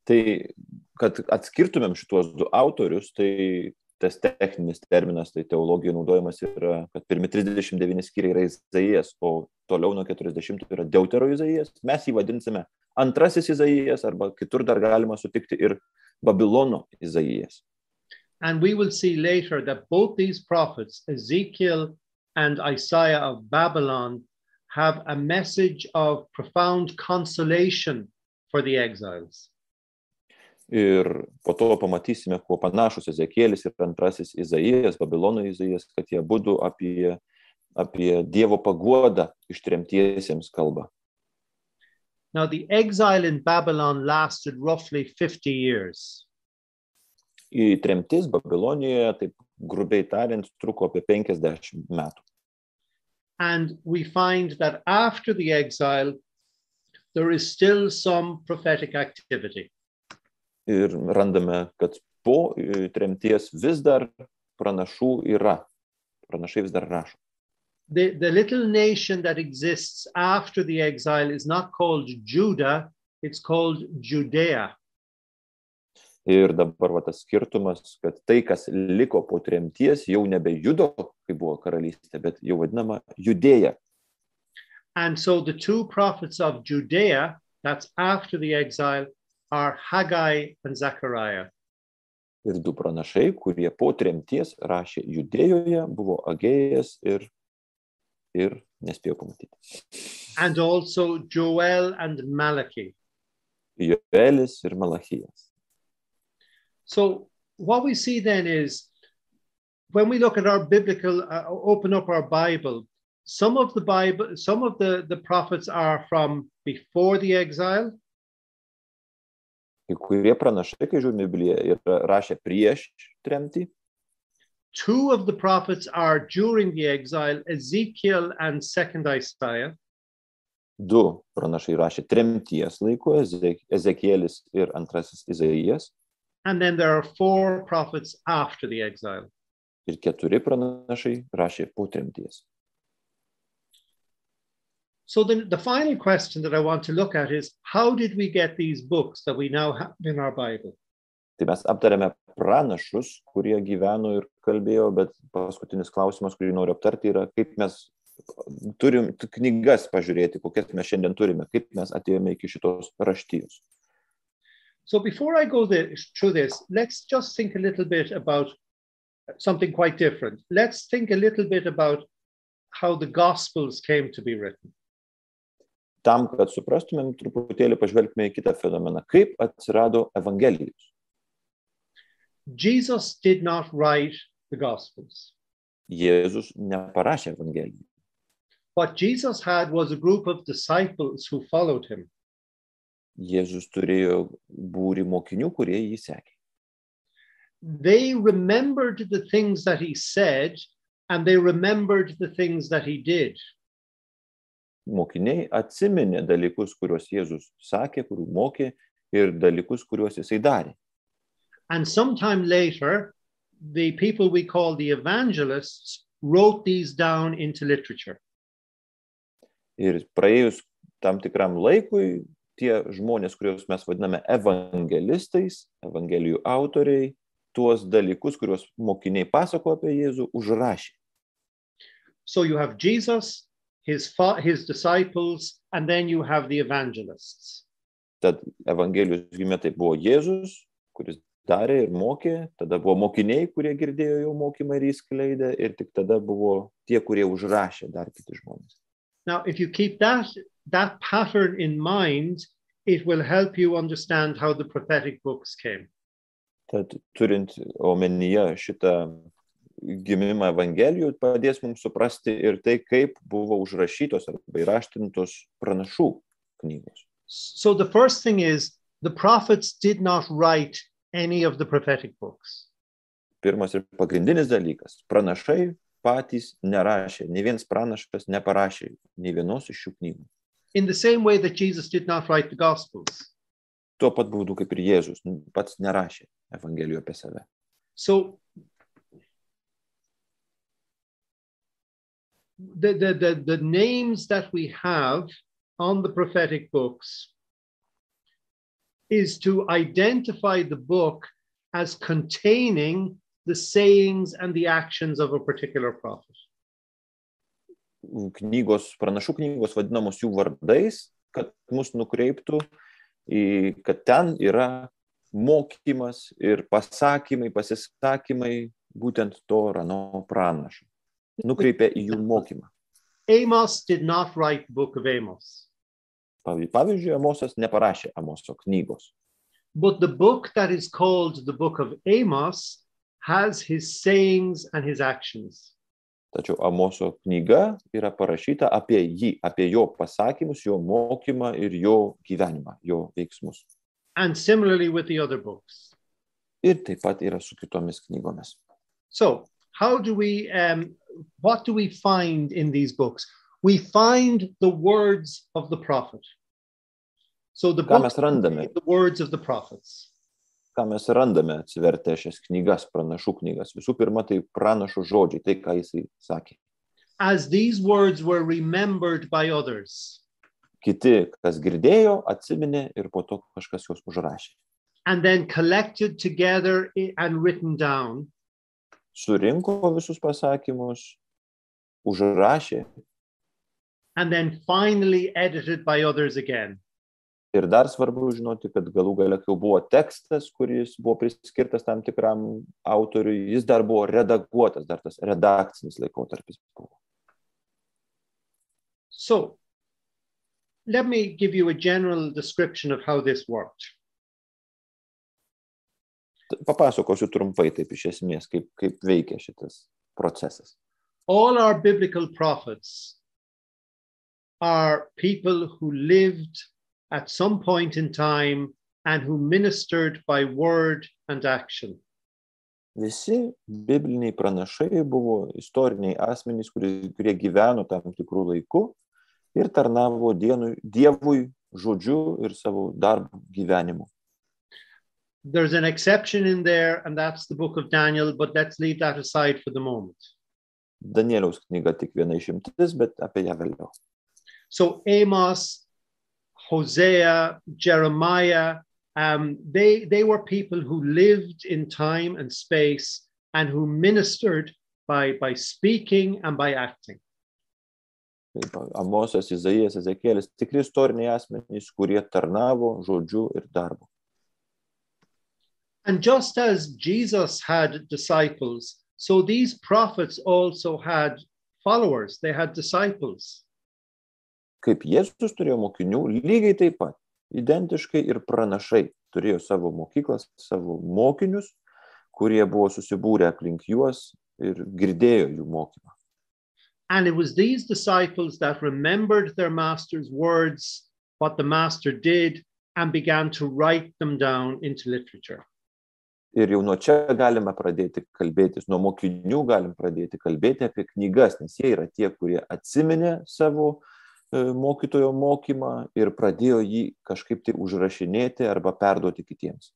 Tai, kad atskirtumėm šituos du autorius, tai tas techninis terminas, tai teologijoje naudojamas yra, kad pirmi 39 skyriai yra Izaijas, o toliau nuo 40 yra Deutero Izaijas. Mes jį vadinsime antrasis Izaijas, arba kitur dar galima sutikti ir Babilono Izaijas. And we will see later that both these prophets, Ezekiel and Isaiah of Babylon, have a message of profound consolation for the exiles. Ir po to pamatysime, kuo panašus Ezekėlis ir antrasis Izaijas, Babilono Izaijas, kad jie būtų apie, apie Dievo paguodą ištremtiesiems kalba. Now, the exile in Babylon lasted roughly 50 years. Į tremtis Babilonijoje, taip grubiai tariant, truko apie 50 metų. And we find that after the exile, there is still some prophetic activity. Ir randame, kad po e, tremties vis dar pranašų yra. Pranašai vis dar rašo. The, the little nation that exists after the exile is not called Judah, it's called Judea. Ir dabar va, tas skirtumas, kad tai, kas liko po tremties, jau nebe judo, kai buvo karalystė, bet jau vadinama judėja. And so the two prophets of Judea, that's after the exile, are Haggai and Zechariah. Ir du pranašai, kurie po tremties rašė judėjoje, buvo Agėjas ir, ir nespėjau pamatyti. And also Joel and Malachi. Joelis ir Malachijas. So what we see then is when we look at our biblical, uh, open up our Bible, some of the Bible, some of the, the prophets are from before the exile, Kai kurie pranašai, kai žiūrime Bibliją, yra rašę prieš tremtį, two of the prophets are during the exile, Ezekiel and second Isaiah. du pranašai rašė tremties laiku, Ezek- Ezekielis ir antrasis Izaijas, And then there are four prophets after the exile. ir keturi pranašai rašė po tremties. So then the final question that I want to look at is how did we get these books that we now have in our Bible? Tai mes aptarėme pranašus, kurie gyveno ir kalbėjo, bet paskutinis klausimas, kurį noriu aptarti, yra, kaip mes turim knygas pažiūrėti, kokias mes šiandien turime, kaip mes atėjome iki šitos raštijos. So before I go this, through this, let's just think a little bit about something quite different. Let's think a little bit about how the Gospels came to be written. Tam, kad suprastumėm, truputėlį pažvelgime į kitą fenomeną. Kaip atsirado Evangelijos? Jesus did not write the Gospels. Jėzus neparašė Evangelijų. What Jesus had was a group of disciples who followed him. Jėzus turėjo būrį mokinių, kurie jį sekė. They remembered the things that he said and they remembered the things that he did. Mokiniai atsiminė dalykus, kuriuos Jėzus sakė, kurių mokė ir dalykus, kuriuos jisai darė. And sometime later, the people we call the evangelists wrote these down into literature. Ir praėjus tam tikram laikui, tie žmonės, kuriuos mes vadiname evangelistais, evangelijų autoriai, tuos dalykus, kuriuos mokiniai pasako apie Jėzų, užrašė. So you have Jesus, his, fa- his disciples, and then you have the evangelists. Tad Evangelijos gimė tai buvo Jėzus, kuris darė ir mokė, tada buvo mokiniai, kurie girdėjo jo mokymą ir įskleidę, ir tik tada buvo tie, kurie užrašė dar kiti žmonės. Now, if you keep that, that pattern in mind, it will help you understand how the prophetic books came. Tad turint omenyje šitą gimimą Evangelijų, padės mums suprasti ir tai, kaip buvo užrašytos arba įraštintos pranašų knygos. So the first thing is the prophets did not write any of the prophetic books. Pirmas ir pagrindinis dalykas - pranašai patys nerašė, ne vienas pranašas neparašė nei vienos iš šių knygų. In the same way that Jesus did not write the Gospels. Tuo pat būdu kaip ir Jėzus pats nerašė Evangelijų apie save. So the, the, the, the names that we have on the prophetic books is to identify the book as containing the sayings and the actions of a particular prophet. Knygos, pranašų knygos vadinamos jų vardais, kad mus nukreiptų į, kad ten yra mokymas ir pasakymai, pasisakymai būtent to rano pranašo. Nukreipia į jų mokymą. Amos did not write the book of Amos, pavyzdžiui, Amosas neparašė Amoso knygos, but the book that is called the book of Amos has his sayings and his actions. tačiau Amoso knyga yra parašyta apie jį, apie jo pasakymus, jo mokymą ir jo gyvenimą, jo veiksmus. And similarly with the other books. Ir taip pat yra su kitomis knygomis. So, how do we, um, what do we find in these books? We find the words of the prophet. So the Ką books randame? the words of the prophets. Ką mes randame atsivertę šias knygas, pranašų knygas? Visų pirma, tai pranašo žodžiai, tai ką jisai sakė. As these words were remembered by others, Kiti, kas girdėjo, atsiminė ir po to kažkas juos užrašė. and then collected together and written down, Surinko visus pasakymus, užrašė and then finally edited by others again. Ir dar svarbu žinoti, kad galų gale, kai buvo tekstas, kuris buvo priskirtas tam tikram autoriui, jis dar buvo redaguotas, dar tas redakcinis laikotarpis buvo. So, let me give you a general description of how this worked. Papasakosiu trumpai taip iš esmės, kaip, kaip veikia šitas procesas. All our biblical prophets are people who lived at some point in time and who ministered by word and action. Visi bibliniai pranašai buvo istoriniai asmenys, kurie, kurie gyveno tam tikrų laikų ir tarnavo dienui, Dievui žodžiu ir savo darbų gyvenimu. There's an exception in there, and that's the book of Daniel, but let's leave that aside for the moment. Danieliaus knyga tik viena išimtis, bet apie ją vėliau. So Amos, Hosea, Jeremiah, um, they, they were people who lived in time and space and who ministered by, by speaking and by acting. Kaip Amosas, Izaijas, Ezekėlis, tikri istoriniai asmenys, kurie tarnavo žodžiu ir darbu. And just as Jesus had disciples, so these prophets also had followers, they had disciples. Kaip Jėzus turėjo mokinių, lygiai taip pat, identiškai ir pranašai turėjo savo mokyklas, savo mokinius, kurie buvo susibūrę aplink juos ir girdėjo jų mokymą. And it was these disciples that remembered their master's words, what the master did, and began to write them down into literature. Ir jau nuo čia galime pradėti kalbėtis, nuo mokinių galim pradėti kalbėti apie knygas, nes jie yra tie, kurie atsiminė savo e, mokytojo mokymą ir pradėjo jį kažkaip tai užrašinėti arba perduoti kitiems.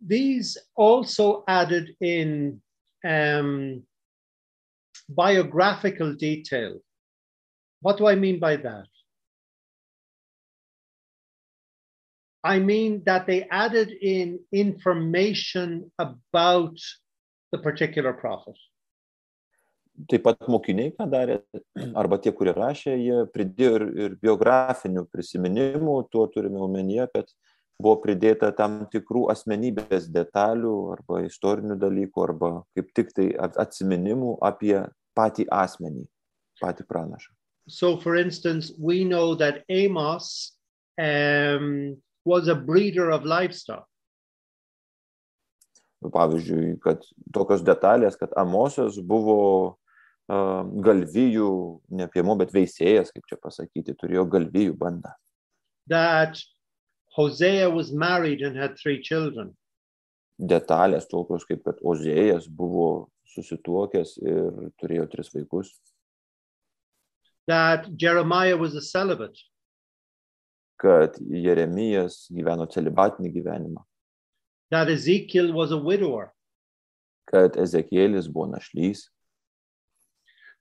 These also added in um, biographical detail. What do I mean by that? I mean that they added in information about the particular prophet. Taip pat mokiniai, ką darė, arba tie, kurie rašė, jie pridėjo ir, ir biografinių prisiminimų, tuo turime omenyje, kad buvo pridėta tam tikrų asmenybės detalių arba istorinių dalykų, arba kaip tik tai atsiminimų apie patį asmenį, patį pranašą. So, for instance, we know that Amos um, was a breeder of livestock. Pavyzdžiui, kad tokios detalės, kad Amosas buvo uh, galvijų, ne piemo, bet veisėjas, kaip čia pasakyti, turėjo galvijų bandą. That Hosea was married and had three children. Detalės tokios, kaip kad Ozėjas buvo susituokęs ir turėjo tris vaikus. That Jeremiah was a celibate. Kad Jeremijas gyveno celibatinį gyvenimą, That Ezekiel was a widower. kad Ezekielis buvo našlys.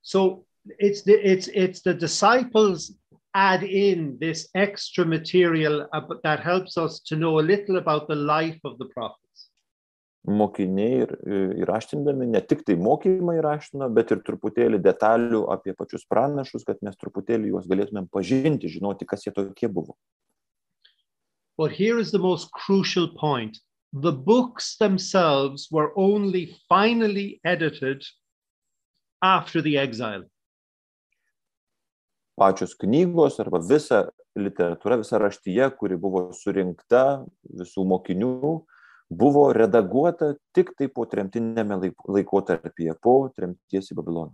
So it's the it's it's the disciples add in this extra material that helps us to know a little about the life of the prophets. Mokiniai ir įraštindami ne tik tai mokymą įraština, bet ir truputėlį detalių apie pačius pranašus, kad mes truputėlį juos galėtumėm pažinti, žinoti, kas jie tokie buvo. But here is the most crucial point. The books themselves were only finally edited after the exile. Pačios knygos arba visa literatūra, visa raštyje, kuri buvo surinkta visų mokinių, buvo redaguota tik tai po tremtinėme laik- laikotarpyje, po tremties į Babiloną.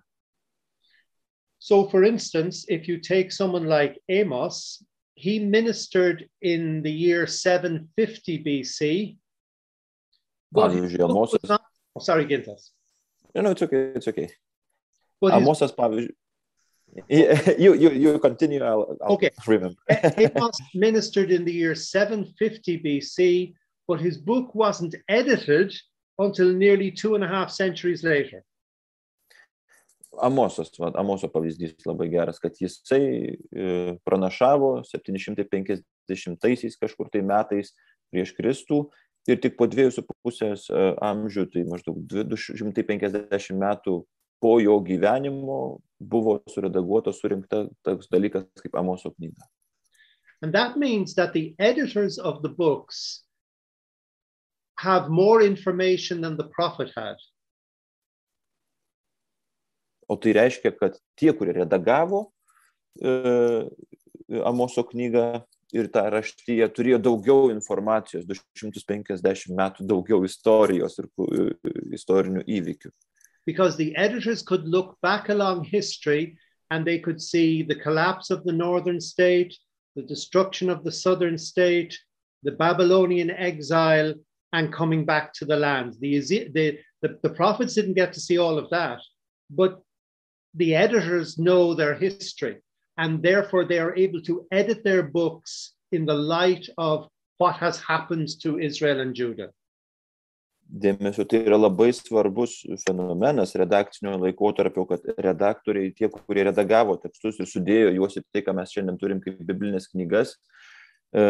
So, for instance, if you take someone like Amos, he ministered in the year 750 BC. but his Pavyzdžiui, book was Amosas. not- oh, sorry, Gintas. No, no, it's okay, it's okay. But his, Amosas, pavyzdžiui. Yeah, You, you, you continue, I'll, I'll Okay. remember. Amos ministered in the year 750 BC, but his book wasn't edited until nearly two and a half centuries later. Amosas, va, Amoso pavyzdys labai geras, kad jisai e, pranašavo 750 kažkur tai metais prieš Kristų ir tik po dviejų su pusės e, amžių, tai maždaug 250 metų po jo gyvenimo buvo suredaguota, surinkta toks dalykas kaip Amoso knyga. And that means that the editors of the books have more information than the prophet had. O tai reiškia, kad tie, kurie redagavo e, Amoso knygą, ir ta raštyje turėjo daugiau informacijos, 250 metų daugiau istorijos ir istorinių įvykių. because the editors could look back along history and they could see the collapse of the northern state, the destruction of the southern state, the Babylonian exile, and coming back to the land. The, Eze- the, the, the prophets didn't get to see all of that, but the editors know their history, and therefore they are able to edit their books in the light of what has happened to Israel and Judah. Dėmesio tai yra labai svarbus fenomenas redakcinio laikotarpio, kad redaktoriai, tie, kurie redagavo tekstus ir sudėjo juos į tai, ką mes šiandien turim kaip biblinės knygas, e,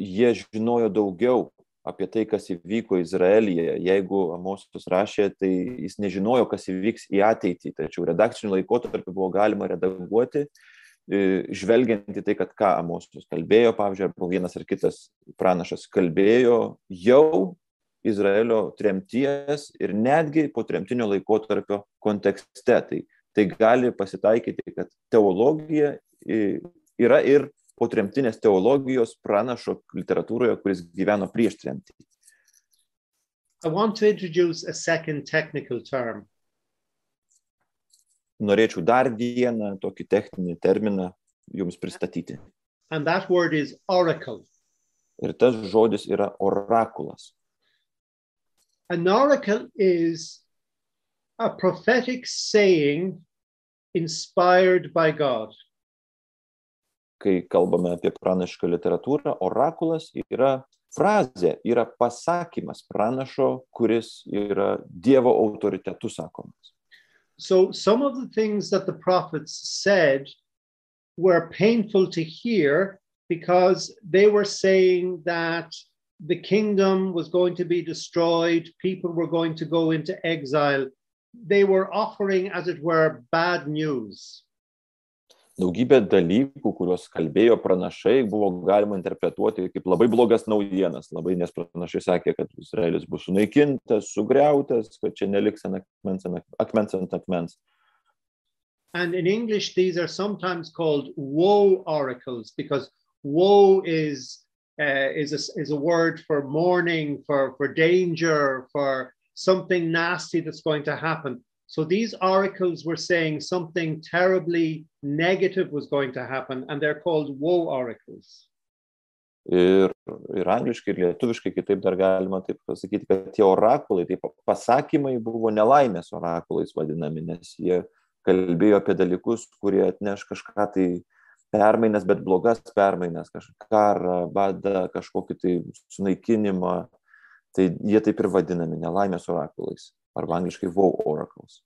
jie žinojo daugiau apie tai, kas įvyko Izraelyje. Jeigu Amosas rašė, tai jis nežinojo, kas įvyks į ateitį. Tačiau redakciniu laikotarpiu buvo galima redaguoti, e, žvelgiant į tai, kad ką Amosas kalbėjo, pavyzdžiui, arba vienas ar kitas pranašas kalbėjo jau Izraelio tremties ir netgi po tremtinio laikotarpio kontekste. Tai, tai gali pasitaikyti, kad teologija i, yra ir po tremtinės teologijos pranašo literatūroje, kuris gyveno prieš tremtį. I want to introduce a second technical term. Norėčiau dar vieną tokį techninį terminą jums pristatyti. and that word is oracle. Ir tas žodis yra orakulas. An oracle is a prophetic saying inspired by God. Kai kalbame apie literatūrą, orakulas yra frazė, yra pasakymas pranašo, kuris yra Dievo autoritetu sakomas. So some of the things that the prophets said were painful to hear because they were saying that the kingdom was going to be destroyed, people were going to go into exile. They were offering, as it were, bad news. Daugybė dalykų, kuriuos kalbėjo pranašai, buvo galima interpretuoti kaip labai blogas naujienas. Labai, nes pranašai sakė, kad Izraelis bus sunaikintas, sugriautas, kad čia neliks ant akmens ant ak- akmens ant akmens. And in English, these are sometimes called woe oracles because woe is uh, is a, is a word for mourning, for for danger, for something nasty that's going to happen. So these oracles were saying something terribly negative was going to happen, and they're called woe oracles. Ir, ir angliškai, ir lietuviškai kitaip dar galima taip pasakyti, kad tie orakulai, tai pasakymai buvo nelaimės orakulais vadinami, nes jie kalbėjo apie dalykus, kurie atneš kažką tai permainas, bet blogas permainas, kažką karą, badą, kažkokį tai sunaikinimą. Tai jie taip ir vadinami nelaimės orakulais, arba angliškai woe oracles.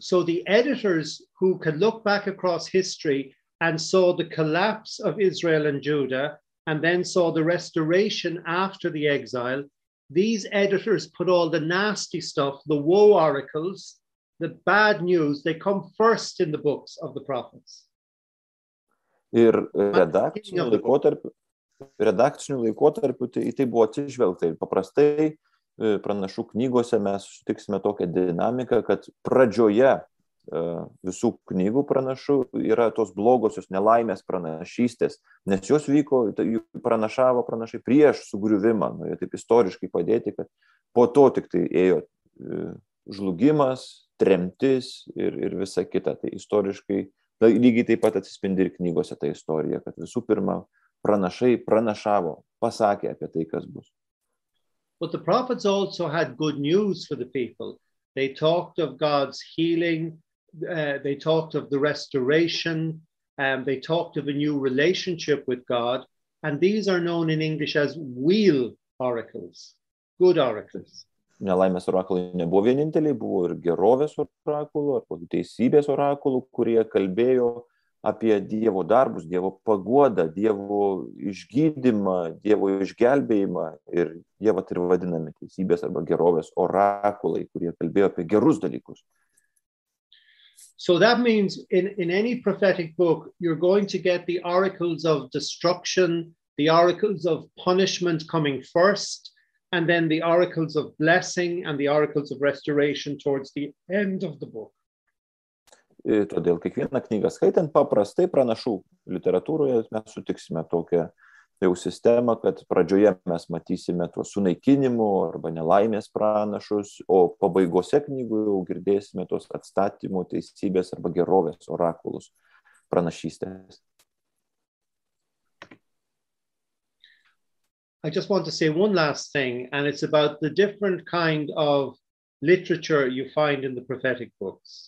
So the editors who could look back across history and saw the collapse of Israel and Judah, and then saw the restoration after the exile, these editors put all the nasty stuff, the woe oracles, the bad news, they come first in the books of the prophets. Ir redakciniu laikotarpiu tai, tai buvo atsižvelgta. Ir paprastai pranašų knygose mes sutiksime tokią dinamiką, kad pradžioje e, visų knygų pranašų yra tos blogosios nelaimės pranašystės, nes jos vyko, pranašavo pranašai prieš sugriuvimą, nu, jie taip istoriškai padėti, kad po to tik tai ėjo e, žlugimas, tremtis ir, ir visa kita. Tai istoriškai lygiai taip pat atsispindi ir knygose ta istorija, kad visų pirma pranašai pranašavo, pasakė apie tai, kas bus. But the prophets also had good news for the people. They talked of God's healing, uh, they talked of the restoration, um, they talked of a new relationship with God. And these are known in English as wheel oracles, good oracles. Nelaimės orakulai nebuvo vieninteliai, buvo ir gerovės orakulų, arba teisybės orakulų, kurie kalbėjo apie Dievo darbus, Dievo Dievo išgydymą, Dievo išgelbėjimą. Ir vadinami teisybės arba gerovės orakulai, kurie kalbėjo apie gerus dalykus. So that means in, in any prophetic book, you're going to get the oracles of destruction, the oracles of punishment coming first, and then the oracles of blessing and the oracles of restoration towards the end of the book. Ir todėl kiekvieną knygą skaitant paprastai pranašų literatūroje mes sutiksime tokią jau sistemą, kad pradžioje mes matysime tuos sunaikinimų arba nelaimės pranašus, o pabaigose knygų jau girdėsime tos atstatymų, teisybės arba gerovės orakulus pranašystės. I just want to say one last thing, and it's about the different kind of literature you find in the prophetic books.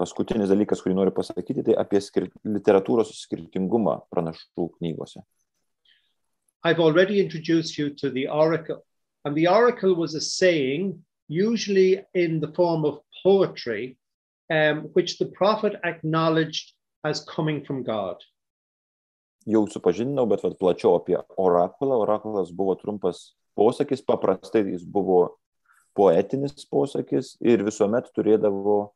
Paskutinis dalykas, kurį noriu pasakyti, tai apie skir literatūros skirtingumą pranašų knygose. I've already introduced you to the oracle, and the oracle was a saying, usually in the form of poetry, um, which the prophet acknowledged as coming from God. Jau supažindinau, bet vat, plačiau apie orakulą. Orakulas buvo trumpas posakis, paprastai jis buvo poetinis posakis ir visuomet turėdavo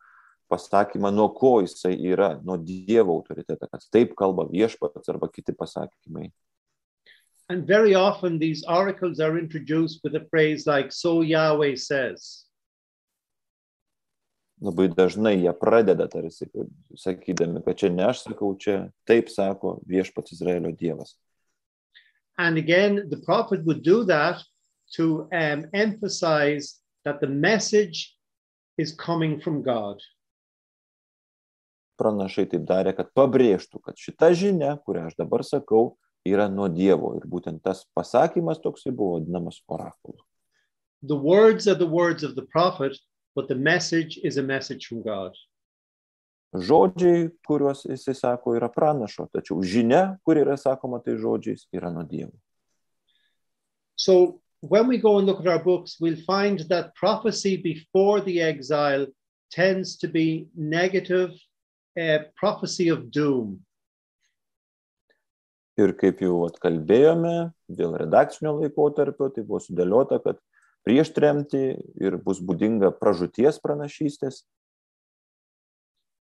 pasakymą, nuo ko jisai yra, nuo Dievo autoritetą, kad taip kalba viešpats arba kiti pasakymai. And very often these oracles are introduced with a phrase like, So Yahweh says. Labai dažnai jie pradeda tarsi sakydami, kad čia ne aš sakau, čia taip sako viešpats Izraelio Dievas. And again, the prophet would do that to um, emphasize that the message is coming from God. Pranašai taip darė, kad pabrėžtų, kad šita žinia, kurią aš dabar sakau, yra nuo Dievo. Ir būtent tas pasakymas toksai buvo vadinamas orakulu. The words are the words of the prophet, but the message is a message from God. Žodžiai, kuriuos jisai sako, yra pranašo, tačiau žinia, kur yra sakoma tai žodžiais, yra nuo Dievo. So when we go and look at our books, we'll find that prophecy before the exile tends to be negative, prophecy of doom. Ir kaip jau atkalbėjome, dėl redakcinio laikotarpio, tai buvo sudėliota, kad prieš tremtį ir bus būdinga pražūties pranašystės.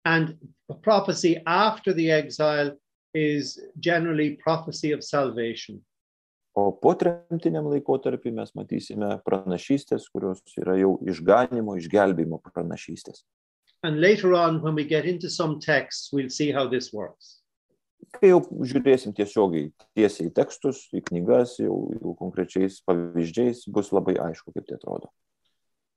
And prophecy after the exile is generally prophecy of salvation. O po tremtiniam laikotarpį mes matysime pranašystės, kurios yra jau išganimo, išgelbėjimo pranašystės. And later on, when we get into some texts, we'll see how this works. Kai jau žiūrėsim tiesiogiai, tiesiai į tekstus, į knygas, jau, jau konkrečiais pavyzdžiais, bus labai aišku, kaip tai atrodo.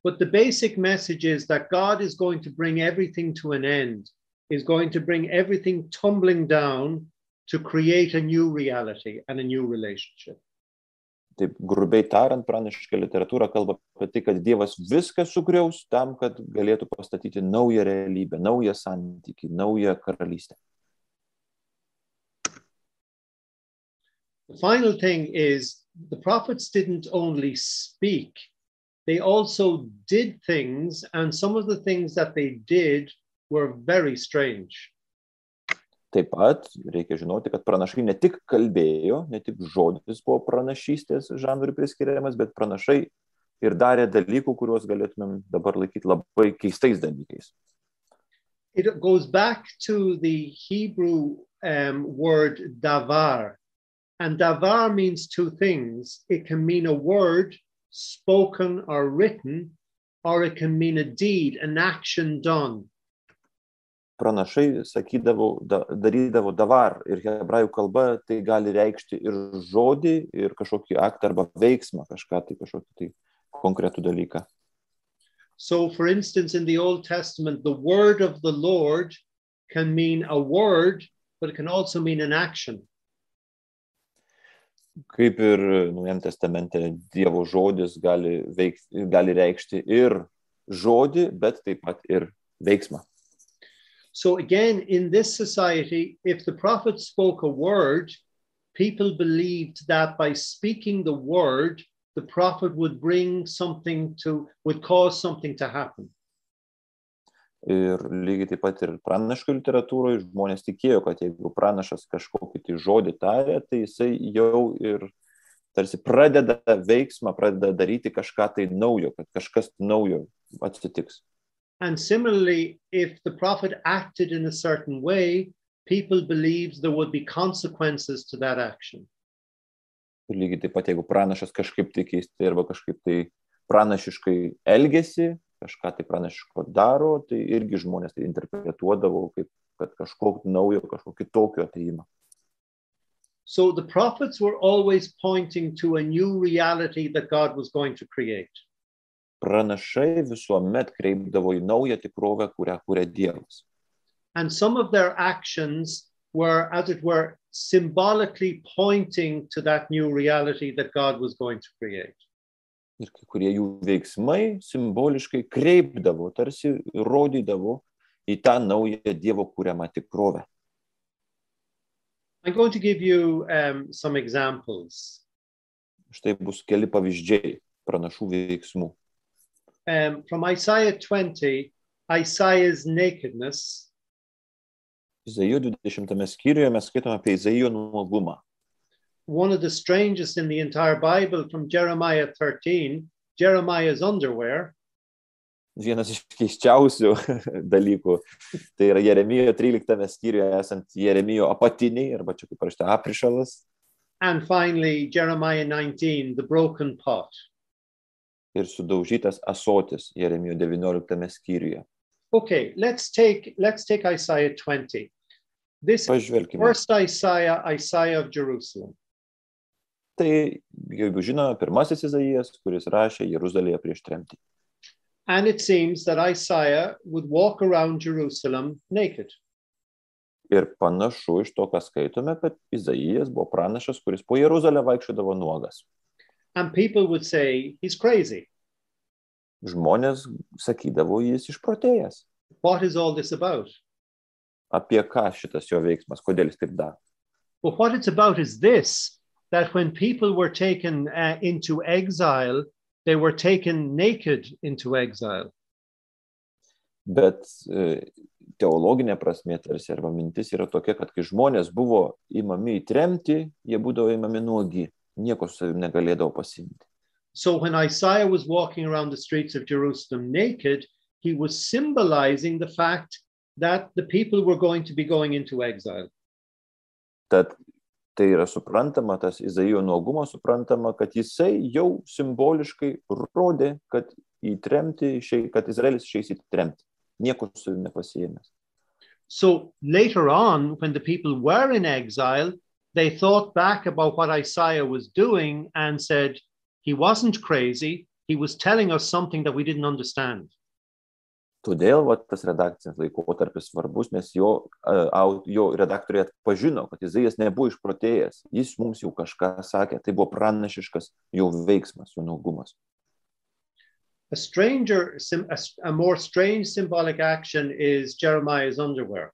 But the basic message is that God is going to bring everything to an end, is going to bring everything tumbling down to create a new reality and a new relationship. Taip grubiai tariant, pranašiška literatūra kalba apie tai, kad Dievas viską sugriaus tam, kad galėtų pastatyti naują realybę, naują santykį, naują karalystę. The final thing is the prophets didn't only speak, they also did things, and some of the things that they did were very strange. Taip pat reikia žinoti, kad pranašai ne tik kalbėjo, ne tik žodis buvo pranašystės žanrui priskiriamas, bet pranašai ir darė dalykų, kuriuos galėtumėm dabar laikyti labai keistais dalykais. It goes back to the Hebrew um, word davar. And davar means two things it can mean a word spoken or written, or it can mean a deed, an action done. Pranašai sakydavo, da, darydavo davar ir hebrajų kalba tai gali reikšti ir žodį, ir kažkokį aktą arba veiksmą, kažką tai kažkokį tai konkretų dalyką. So, for instance, in the Old Testament, the word of the Lord can mean a word, but it can also mean an action. Kaip ir Naujam testamente Dievo žodis gali, veik, gali reikšti ir žodį, bet taip pat ir veiksmą. So, again, in this society, if the prophet spoke a word, people believed that by speaking the word, the prophet would bring something to, would cause something to happen. Ir lygiai taip pat ir pranaško literatūroje žmonės tikėjo, kad jeigu pranašas kažkokį tai žodį tarė, tai jisai jau ir tarsi pradeda veiksmą, pradeda daryti kažką tai naujo, kad kažkas naujo atsitiks. And similarly, if the prophet acted in a certain way, people believed there would be consequences to that action. Ir lygiai taip pat, jeigu pranašas kažkaip tai keistai arba kažkaip tai pranašiškai elgesi, kažką tai pranašiško daro, tai irgi žmonės tai interpretuodavo kaip kad kažkokio naujo, kažkokio kitokio ateimą. So the prophets were always pointing to a new reality that God was going to create. Pranašai visuomet kreipdavo į naują tikrovę, kurią kūrė Dievas. And some of their actions were, as it were, symbolically pointing to that new reality that God was going to create. Ir kai kurie jų veiksmai simboliškai kreipdavo, tarsi rodydavo į tą naują Dievo kūriamą tikrovę. I'm going to give you um, some examples. Štai bus keli pavyzdžiai pranašų veiksmų. Um, from Isaiah 20, Isaiah's nakedness, Izaijo 20 skyriuje mes skaitome apie Izaijo nuogumą. one of the strangest in the entire Bible from Jeremiah 13, Jeremiah's underwear, Vienas iš keiščiausių dalykų. Tai yra Jeremijo 13 skyriuje esant Jeremijo apatiniai arba čia kaip parašyta aprišalas. And finally Jeremiah 19, the broken pot. Ir sudaužytas asotis Jeremijo 19 skyriuje. Okay, let's take let's take Isaiah 20. This Pažvelkime. first Isaiah, Isaiah of Jerusalem. Tai, jeigu žinome, pirmasis Izaijas, kuris rašė Jeruzalėje prieš tremtį. And it seems that Isaiah would walk around Jerusalem naked. Ir panašu iš to, ką skaitome, kad Izaijas buvo pranašas, kuris po Jeruzalę vaikščiodavo nuogas. And people would say he's crazy. Žmonės sakydavo, jis išprotėjęs. What is all this about? Apie ką šitas jo veiksmas, kodėl jis taip daro. But what it's about is this that when people were taken uh, into exile, they were taken naked into exile. Bet e, teologinė prasme tarsi arba mintis yra tokia, kad kai žmonės buvo įmami į tremtį, jie būdavo įmami nuogi, nieko su savimi negalėdavo pasimti. So when Isaiah was walking around the streets of Jerusalem naked, he was symbolizing the fact that the people were going to be going into exile. Tad tai yra suprantama, tas Izaijo nuogumas suprantama, kad jisai jau simboliškai rodė, kad į tremtį, išei- kad Izraelis išeis į tremtį, nieko su savimi nepasijėmęs. So later on, when the people were in exile, they thought back about what Isaiah was doing and said, he wasn't crazy. He was telling us something that we didn't understand. Todėl va, tas redakcinis laikotarpis svarbus, nes jo, au- jo redaktoriai atpažino, kad Izaijas nebuvo išprotėjęs, jis mums jau kažką sakė, tai buvo pranašiškas jo veiksmas, jo nuogumas. A stranger, sim- a, s- a more strange symbolic action is Jeremiah's underwear.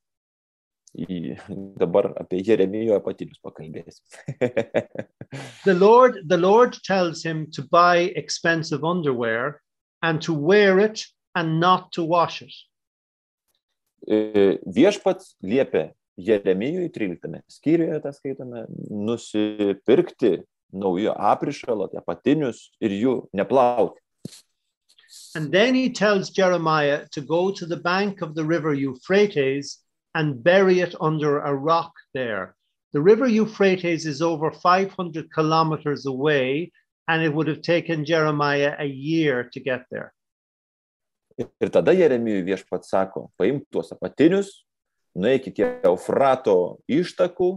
Į, dabar apie Jeremijo apatinius pakalbėsim. The Lord, the Lord tells him to buy expensive underwear and to wear it and not to wash it. E, Viešpats liepė Jeremijui 13 skyriuje, tą skaitome, nusipirkti naujo aprišalo, tai apatinius ir jų neplauti. And then he tells Jeremiah to go to the bank of the river Euphrates and bury it under a rock there. The river Euphrates is over 500 kilometers away, and it would have taken Jeremiah a year to get there. Ir tada Jeremijui viešpats sako, paimk tuos apatinius, nueik iki Eufrato ištakų,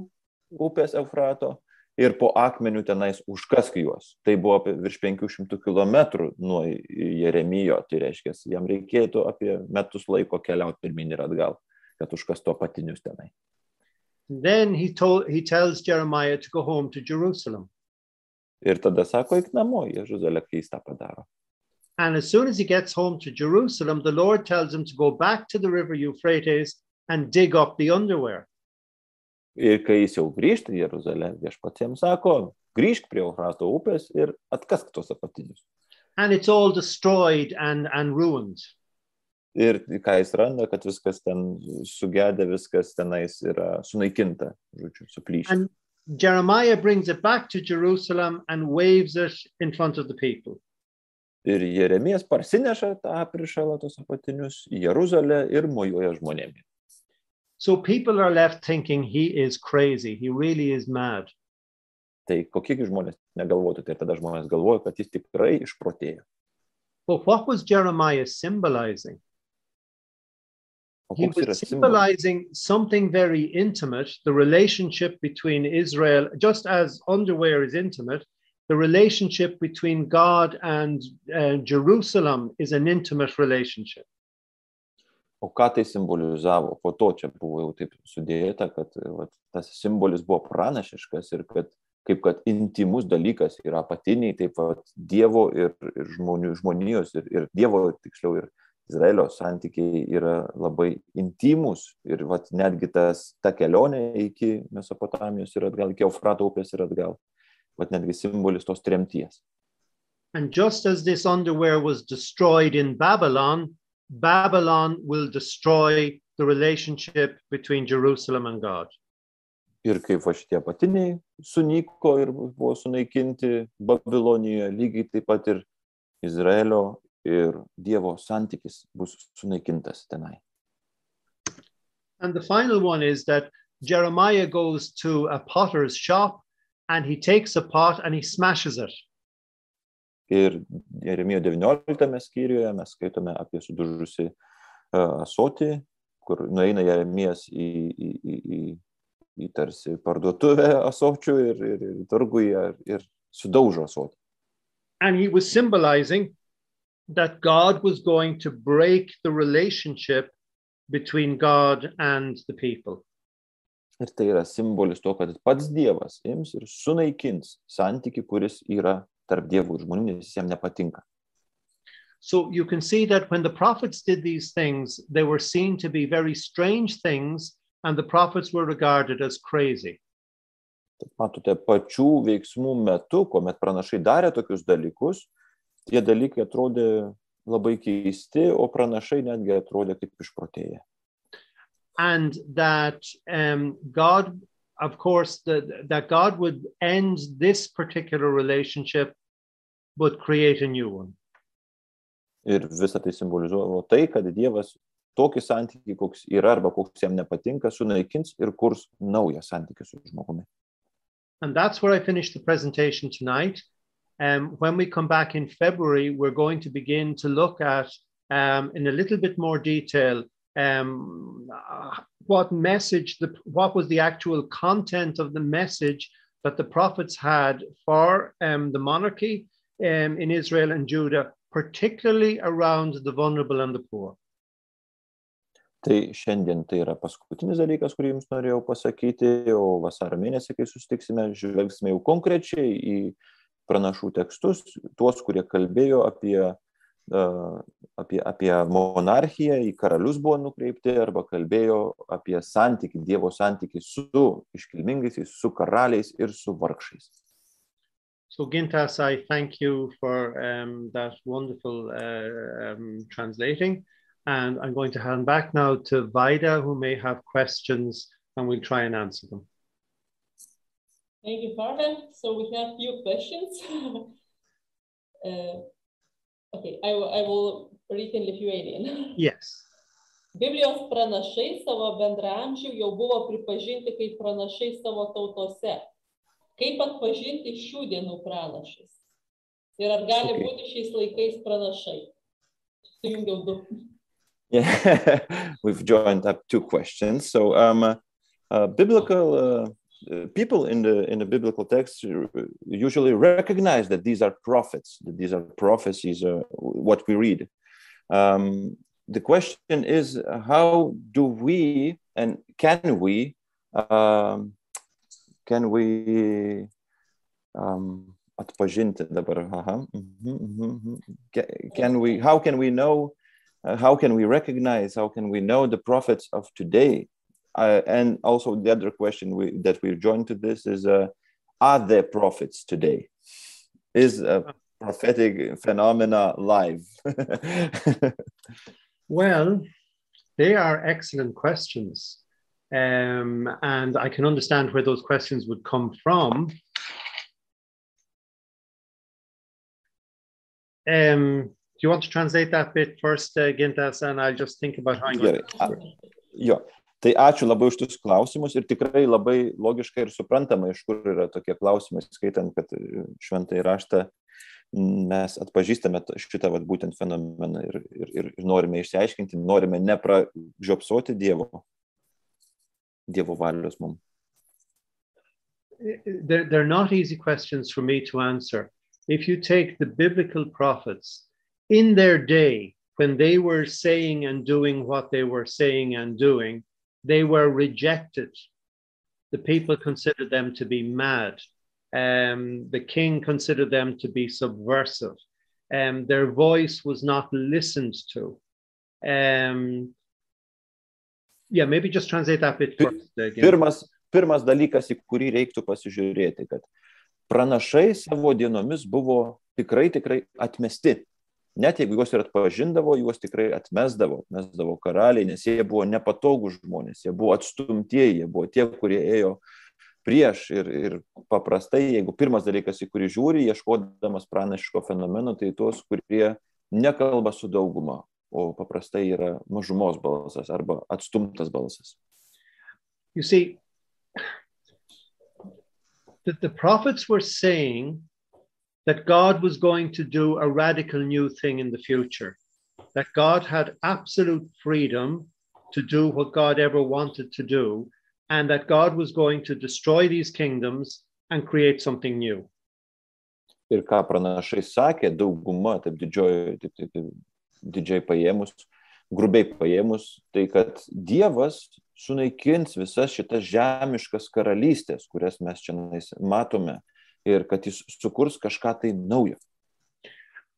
upės Eufrato, ir po akmeniu tenais užkask juos. Tai buvo apie virš 500 km nuo Jeremijo, tai reiškia, jam reikėtų apie metus laiko keliauti pirmin ir atgal, kad užkastų apatinius tenai. Then he told he tells Jeremiah to go home to Jerusalem. Ir tada sako, eik namo į Jeruzalę, kai jis tą padaro. And as soon as he gets home to Jerusalem, the Lord tells him to go back to the river Euphrates and dig up the underwear. Ir kai jis jau grįžta į Jeruzalę, viešpats jam sako, grįžk prie Eufrato upės ir atkask tuos apatinius. And it's all destroyed and, and ruined. Ir ką jis randa, kad viskas ten sugedė, viskas tenais yra sunaikinta, žodžiu, suplyšę. And Jeremiah brings it back to Jerusalem and waves it in front of the people. Ir Jeremijas parsineša tą aprišalą, tos apatinius į Jeruzalę ir mojuoja žmonėmis. So people are left thinking he is crazy. He really is mad. Tai kokiegi žmonės negalvotų, tai tada žmonės galvoja, kad jis tikrai išprotėjo. But what was Jeremiah symbolizing? He was symbolizing something very intimate, the relationship between Israel, just as underwear is intimate, the relationship between God and uh, Jerusalem is an intimate relationship. O ką tai simbolizavo? Po to čia buvo jau taip sudėta, kad vat, tas simbolis buvo pranašiškas ir kad kaip kad intimus dalykas yra apatiniai, taip pat Dievo ir, ir žmonių, žmonijos ir, ir Dievo, tiksliau, ir Izraelio santykiai yra labai intimus ir vat, netgi tas, ta kelionė iki Mesopotamijos ir atgal, iki Eufrato upės ir atgal, vat netgi simbolis tos tremties. And just as this underwear was destroyed in Babylon, Babylon will destroy the relationship between Jerusalem and God. Ir kaip va šitie apatiniai sunyko ir buvo sunaikinti Babilonijoje, lygiai taip pat ir Izraelio ir Dievo santykis bus sunaikintas tenai. And the final one is that Jeremiah goes to a potter's shop and he takes a pot and he smashes it. Ir Jeremijo 19 skyriuje mes skaitome apie sudužusi uh, asotį, kur nueina Jeremijas į, į, į, į, į tarsi parduotuvę asočių ir, ir, ir turguje ir, ir sudaužo asotį. And he was symbolizing that God was going to break the relationship between God and the people. Ir tai yra simbolis to, kad pats Dievas ims ir sunaikins santyki, kuris yra tarp dievų ir žmonių, nes jis jam nepatinka. So you can see that when the prophets did these things, they were seen to be very strange things, and the prophets were regarded as crazy. Tad matote, pačių veiksmų metu, kuomet pranašai darė tokius dalykus, tie dalykai atrodė labai keisti, o pranašai netgi atrodė kaip išprotėję. And that um, God, of course, that, that God would end this particular relationship but create a new one. Ir visą tai simbolizuoja tai, kad Dievas tokį santykį, koks yra arba koks jam nepatinka, sunaikins ir kurs naują santykį su žmogumi. And that's where I finished the presentation tonight. Um, when we come back in February, we're going to begin to look at, um, in a little bit more detail, um, what message, the, what was the actual content of the message that the prophets had for um, the monarchy um, in Israel and Judah, particularly around the vulnerable and the poor. Tai šiandien tai yra paskutinis dalykas, kurį jums norėjau pasakyti, o vasario mėnesį, kai susitiksime, žvelgsime jau konkrečiai į pranašų tekstus, tuos, kurie kalbėjo apie, uh, apie, apie monarchiją, į karalius buvo nukreipti, arba kalbėjo apie santyki, Dievo santyki su iškilmingaisiais, su karaliais ir su vargšais. So, Gintas, I thank you for um, that wonderful uh, um, translating. And I'm going to hand back now to Vida, who may have questions, and we'll try and answer them. Thank you, Father. So we have few questions. uh, okay, I, will- I will read in Lithuanian. Yes. Biblijos pranašai savo bendramžių jau buvo pripažinti kaip pranašai savo tautose. Kaip atpažinti šių dienų pranašus? Ir ar gali Okay. būti šiais laikais pranašai? Sujungiau du. Yeah, we've joined up two questions. So, um, uh, biblical uh, people in the in the biblical text uh, usually recognize that these are prophets, that these are prophecies, uh, what we read. Um, the question is, how do we and can we um, can we um, mhm, mhm, mhm. Ca- Can we? How can we know? uh, how can we recognize how can we know the prophets of today uh, and also the other question we, that we're joined to this is uh, are there prophets today is a prophetic phenomena live Well, they are excellent questions. Um, and I can understand where those questions would come from. Um, do you want to translate that bit first, uh, Gintas, and I'll just think about how I'm going Gerai. A- jo tai ačiū labai už tuos klausimus ir tikrai labai logiška ir suprantama iš kur yra tokie klausimai skaitant kad e, šventąjį raštą mes atpažįstame šitą vat, būtent fenomeną ir, ir, ir norime išsiaiškinti, norime nepražiopsoti Dievo, Dievo valios mums. they're, they're not easy questions for me to answer. If you take the biblical prophets in their day, when they were saying and doing what they were saying and doing, they were rejected. The people considered them to be mad. Um, the king considered them to be subversive. Um, their voice was not listened to. Um, yeah, maybe just translate that bit Pir- first. Again. Pirmas, pirmas dalykas, į kurį reiktų pasižiūrėti, kad pranašai savo dienomis buvo tikrai, tikrai atmesti. Net jeigu juos ir atpažindavo, juos tikrai atmesdavo, atmesdavo karaliai, nes jie buvo nepatogų žmonės, jie buvo atstumtieji, jie buvo tie, kurie ėjo prieš ir, ir paprastai, jeigu pirmas dalykas, į kurį žiūri, ieškodamas pranašiško fenomeno, tai tuos, kurie nekalba su dauguma, o paprastai yra mažumos balsas arba atstumtas balsas. You see, that the prophets were saying that God was going to do a radical new thing in the future, that God had absolute freedom to do what God ever wanted to do, and that God was going to destroy these kingdoms and create something new. ir ką pranašai sakė, dauguma, taip didžioji, taip, taip, taip, didžiai paėmus, grubiai paėmus, tai kad Dievas sunaikins visas šitas žemiškas karalystės, kurias mes čia matome, ir kad jis sukurs kažką tai naujo.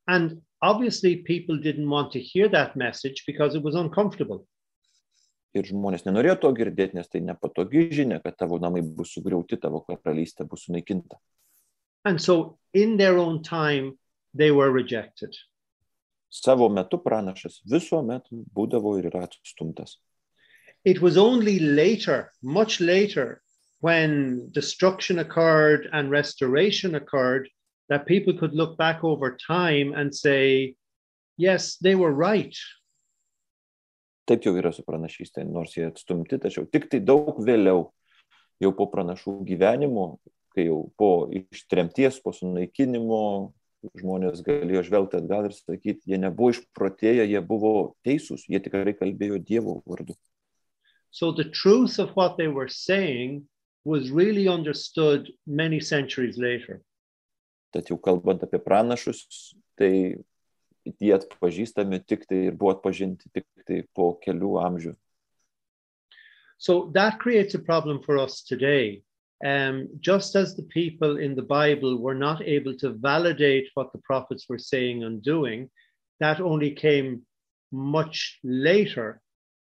And obviously, people didn't want to hear that message because it was uncomfortable. Ir žmonės nenorėjo to girdėti, nes tai nepatogi žinia, kad tavo namai bus sugriauti, tavo karalystė bus sunaikinta. And so, in their own time, they were rejected. Savo metu pranašas visuomet būdavo ir yra atstumtas. It was only later, much later, when destruction occurred and restoration occurred, that people could look back over time and say, yes, they were right. Taip jau yra su pranašystė, nors jie atstumti, tačiau tik tai daug vėliau, jau po pranašų gyvenimo, kai jau po ištremties, po sunaikinimo, žmonės galėjo žvelgti atgal ir sakyti, jie nebuvo išprotėję, jie buvo teisūs, jie tikrai kalbėjo Dievo vardu. So the truth of what they were saying was really understood many centuries later. Tad jau kalbant apie pranašus, tai jie atpažįstami tik tai ir buvo atpažinti tik tai po kelių amžių. So that creates a problem for us today. Um, just as the people in the Bible were not able to validate what the prophets were saying and doing, that only came much later.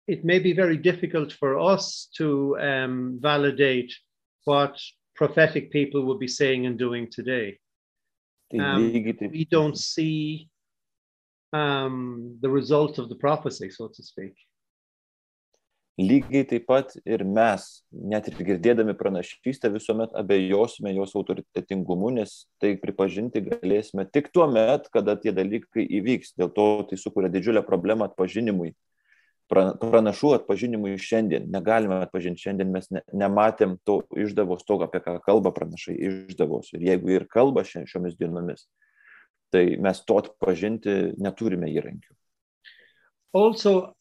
It may be very difficult for us to um, validate what prophetic people would be saying and doing today. Um, We don't see um, the result of the prophecy, so to speak. Lygiai taip pat ir mes, net ir girdėdami pranašystę, visuomet abejosime jos autoritetingumu, nes tai pripažinti galėsime tik tuo met, kada tie dalykai įvyks. Dėl to tai sukuria didžiulę problemą atpažinimui, pranašų atpažinimui šiandien. Negalime atpažinti šiandien, mes ne, nematėm to išdavos, to, apie ką kalba pranašai išdavos. Ir jeigu ir kalba šiomis dienomis, tai mes to atpažinti neturime įrankių. also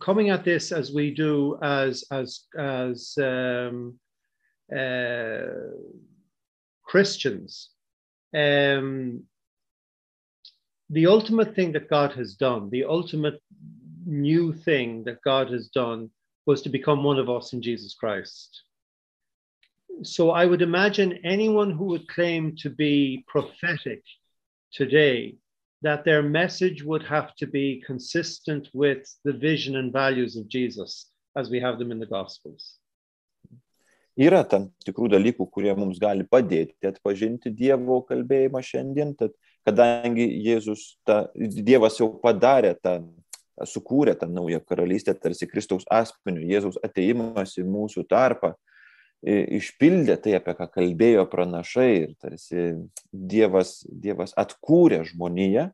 coming at this as we do as as as um, uh, Christians, um, the ultimate thing that God has done, the ultimate new thing that God has done, was to become one of us in Jesus Christ. So I would imagine anyone who would claim to be prophetic today that their message would have to be consistent with the vision and values of Jesus as we have them in the Gospels. Yra tam tikrų dalykų, kurie mums gali padėti atpažinti Dievo kalbėjimą šiandien, tad kadangi Jėzus, ta, Dievas jau padarė tą, sukūrė tą naują karalystę, tarsi Kristaus asmeniu, Jėzaus ateimas į mūsų tarpą, išpildė tai, apie ką kalbėjo pranašai ir tarsi Dievas, Dievas atkūrė žmoniją,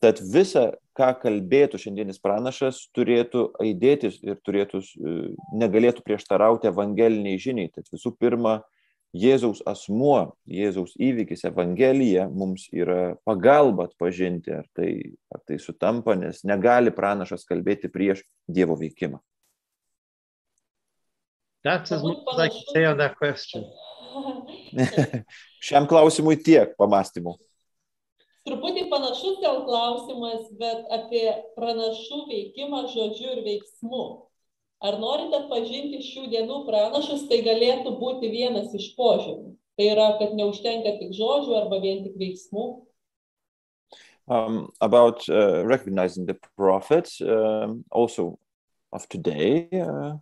tad visa, ką kalbėtų šiandienis pranašas, turėtų aidėtis ir turėtų, negalėtų prieštarauti evangeliniai žiniai. Tad visų pirma, Jėzaus asmuo, Jėzaus įvykis, Evangelija mums yra pagalba atpažinti, ar tai, ar tai sutampa, nes negali pranašas kalbėti prieš Dievo veikimą. Question. Šiam klausimui tiek pamastymų. Truputį panašus gal klausimas, bet apie pranašų veikimą žodžiu ir veiksmu. Ar norite atpažinti šių dienų pranašus, tai galėtų būti vienas iš požiūrių. Tai yra, kad neužtenka tik žodžių arba vien tik veiksmų. Um, about uh, recognizing the prophets, um, also of today, uh,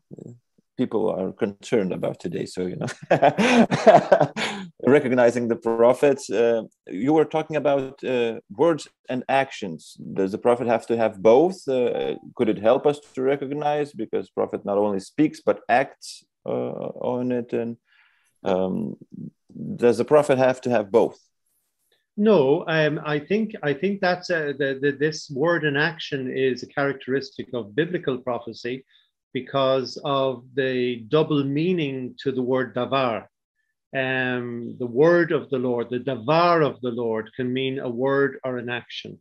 people are concerned about today. So, you know, recognizing the prophets, uh, you were talking about uh, words and actions. Does the prophet have to have both? Uh, could it help us to recognize? Because prophet not only speaks, but acts uh, on it. And um, does the prophet have to have both? No, um, I think I think that's a, the, the, this word and action is a characteristic of biblical prophecy because of the double meaning to the word davar. Um, the word of the Lord, the davar of the Lord can mean a word or an action.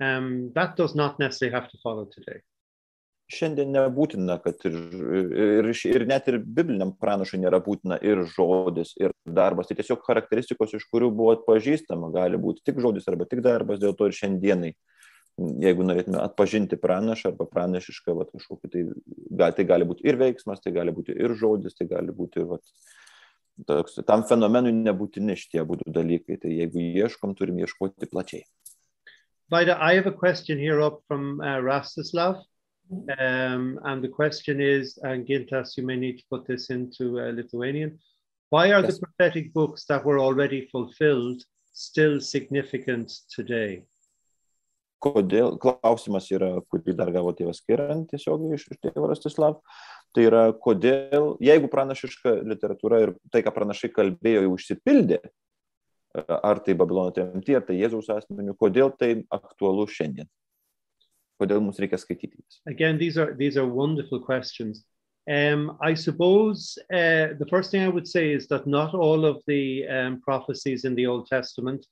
Um, that does not necessarily have to follow today. Šiandien nebūtina, kad ir, ir, ir net ir bibliniam pranašui nėra būtina ir žodis, ir darbas. Tai tiesiog charakteristikos, iš kurių buvo atpažįstama, gali būti tik žodis arba tik darbas, dėl to ir šiandienai jeigu norėtume atpažinti pranašą arba pranašišką vat, kažkokį, tai, gal, tai gali būti ir veiksmas, tai gali būti ir žodis, tai gali būti vat, toks, tam fenomenui nebūtini šitie būdų dalykai. Tai jeigu ieškom, turim ieškoti plačiai. Vaida, I have a question here up from uh, Rastislav. Um, and the question is, and Gintas, you may need to put this into uh, Lithuanian. Why are Yes. the prophetic books that were already fulfilled still significant today? Kodėl, klausimas yra, kurį dar gavo tėvas Kiran tiesiogiai iš, iš tėvo Rastislav. Tai yra, kodėl, jeigu pranašiška literatūra ir tai, ką pranašai kalbėjo, jau išsipildė, ar tai Babilono tremty, ar tai Jėzaus asmeniu, kodėl tai aktualu šiandien? Kodėl mums reikia skaityti? Again, these are these are wonderful questions. Um, I suppose uh, the first thing I would say is that not all of the um, prophecies in the Old Testament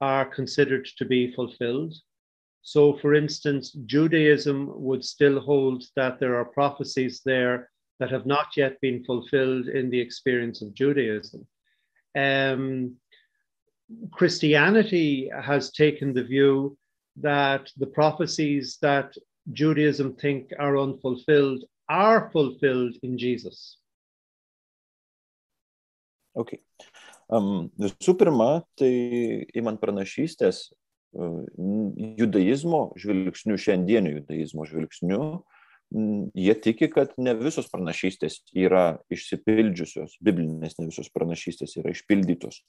are considered to be fulfilled. So, for instance, Judaism would still hold that there are prophecies there that have not yet been fulfilled in the experience of Judaism. Um, Christianity has taken the view that the prophecies that Judaism think are unfulfilled are fulfilled in Jesus. Okay. Um, visų pirma, tai įmant pranašystės, judaizmo žvilgsnių, šiandienio judaizmo žvilgsnių, mm, jie tiki, kad ne visos pranašystės yra išsipildžiusios, biblinės ne visos pranašystės yra išpildytos.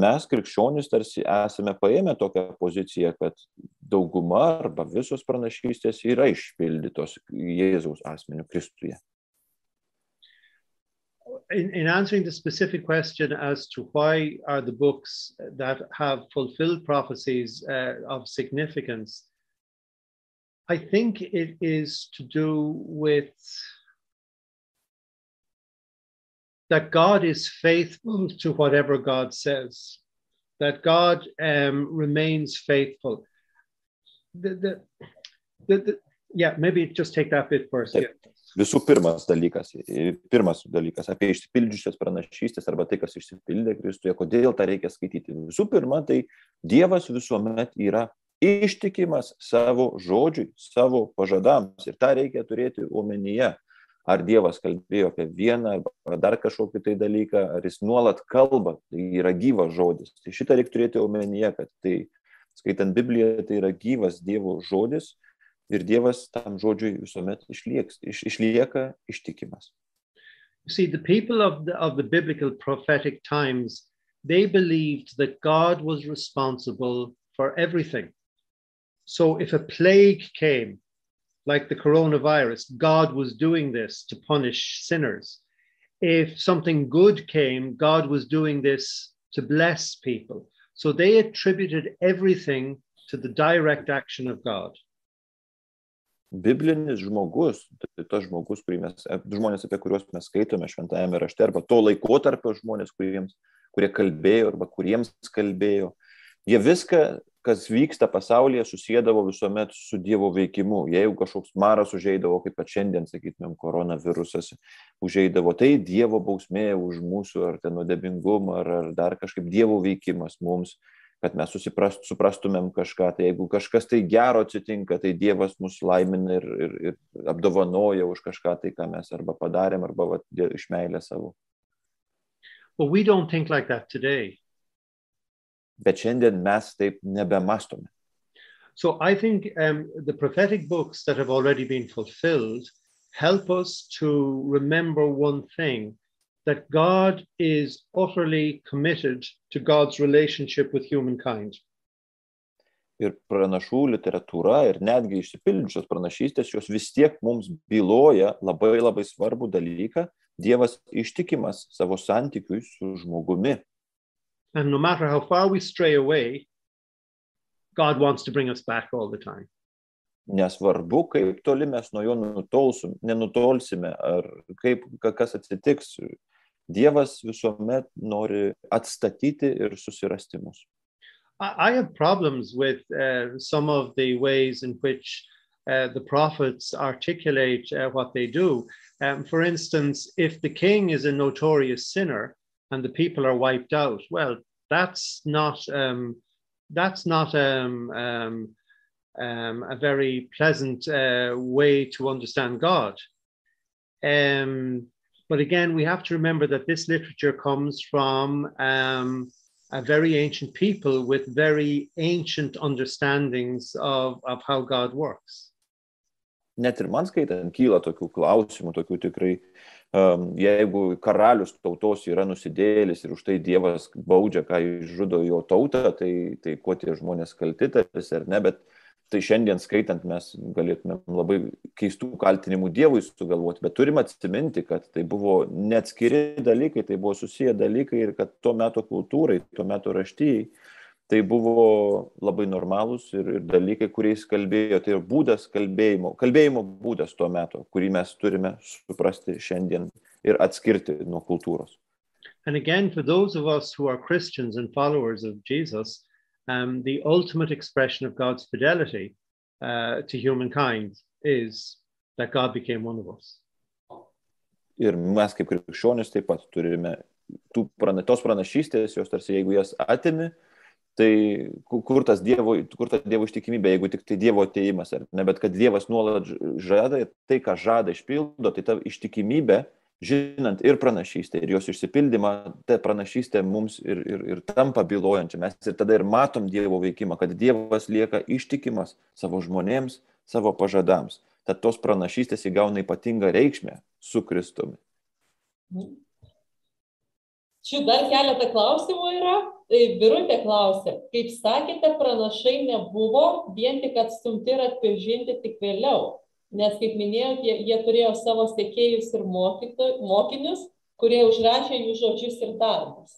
Mes, krikščionys, tarsi esame paėmę tokią poziciją, kad dauguma arba visos pranašystės yra išpildytos Jėzaus asmeniu Kristuje. In, in answering the specific question as to why are the books that have fulfilled prophecies uh, of significance, I think it is to do with that God is faithful to whatever God says, that God um, remains faithful. The, the, the, the, yeah, maybe just take that bit first. Yeah. Visų pirmas dalykas, pirmas dalykas apie išsipildžiusias pranašystės arba tai, kas išsipildė Kristuje, kodėl tą reikia skaityti. Visų pirma, tai Dievas visuomet yra ištikimas savo žodžiui, savo pažadams ir tą reikia turėti omenyje. Ar Dievas kalbėjo apie vieną ar dar kažkokį tai dalyką, ar jis nuolat kalba, tai yra gyvas žodis. Tai šitą reikia turėti omenyje, kad tai skaitant Bibliją, tai yra gyvas Dievo žodis ir Dievas tam žodžiui visuomet išlieks, iš, išlieka ištikimas. You see, the people of the, of the biblical prophetic times, they believed that God was responsible for everything. So if a plague came, like the coronavirus, God was doing this to punish sinners. If something good came, God was doing this to bless people. So they attributed everything to the direct action of God. Biblinis žmogus, tai tas žmogus, mes, žmonės, apie kuriuos mes skaitome šventajame rašte, arba to laikotarpio žmonės, kuriems, kurie kalbėjo arba kuriems kalbėjo, jie viską, kas vyksta pasaulyje, susėdavo visuomet su Dievo veikimu. Jeigu kažkoks maras užeidavo, kaip pat šiandien, sakytumėm, koronavirusas užeidavo, tai Dievo bausmė už mūsų ar ten nuodėmingumą, ar, ar dar kažkaip Dievo veikimas mums kad mes susiprast, suprastumėm kažką. Tai jeigu kažkas tai gero atsitinka, tai Dievas mus laimina ir, ir, ir apdovanoja už kažką tai, ką mes arba padarėm, arba va, iš meilės savo. But we don't think like that today. Bet šiandien mes taip nebemastome. So I think um, the prophetic books that have already been fulfilled help us to remember one thing that God is utterly committed to God's relationship with humankind. Ir pranašų literatūra ir netgi išsipildžiusios pranašystės, jos vis tiek mums byloja labai labai svarbų dalyką. Dievas ištikimas savo santykiui su žmogumi. And no matter how far we stray away, God wants to bring us back all the time. Nesvarbu, kaip toli mes nuo jo nutolsim, nenutolsime, ar kaip, kas atsitiks, Dievas visuomet nori atstatyti ir susirasti mus. I have problems with uh, some of the ways in which uh, the prophets articulate uh, what they do. Um, for instance, if the king is a notorious sinner and the people are wiped out, well, that's not um, that's not um, um, um a very pleasant uh, way to understand God. Um, but again, we have to remember that this literature comes from um, a very ancient people with very ancient understandings of, of how God works. Net ir man skaitant kyla tokių klausimų, tokių tikrai, um, jeigu karalius tautos yra nusidėlis ir už tai Dievas baudžia, ką išžudo jo tautą, tai, tai kuo tie žmonės kalti tarsi ar ne, bet uh, tai šiandien skaitant mes galėtumėm labai keistų kaltinimų Dievui sugalvoti, bet turim atsiminti, kad tai buvo neatskiri dalykai, tai buvo susiję dalykai ir kad tuo metu kultūrai, tuo metu raštyjai, tai buvo labai normalūs ir, ir dalykai, kuriais kalbėjo, tai ir būdas kalbėjimo, kalbėjimo būdas tuo metu, kurį mes turime suprasti šiandien ir atskirti nuo kultūros. And again, for those of us who are Christians and followers of Jesus, um, the ultimate expression of God's fidelity uh, to humankind is that God became one of us. Ir mes kaip krikščionis taip pat turime tų prana, tos pranašystės, jos tarsi jeigu jas atimi, tai kur, dievo, kur ta Dievo ištikimybė, jeigu tik tai Dievo ateimas, ar ne, bet kad Dievas nuolat žada ir tai, ką žada išpildo, tai ta ištikimybė žinant ir pranašystę, ir jos išsipildymą, ta pranašystė mums ir, ir, ir tampa bylojančia. Mes ir tada ir matom Dievo veikimą, kad Dievas lieka ištikimas savo žmonėms, savo pažadams. Tad tos pranašystės įgauna ypatingą reikšmę su Kristumi. Čia dar keletą klausimų yra. Tai Birutė klausė, kaip sakėte, pranašai nebuvo vien tik atstumti ir atpažinti tik vėliau nes kaip minėjot jie jie turėjo savo sekėjus ir mokyto mokinius kurie užrašė jų žodžius ir darbus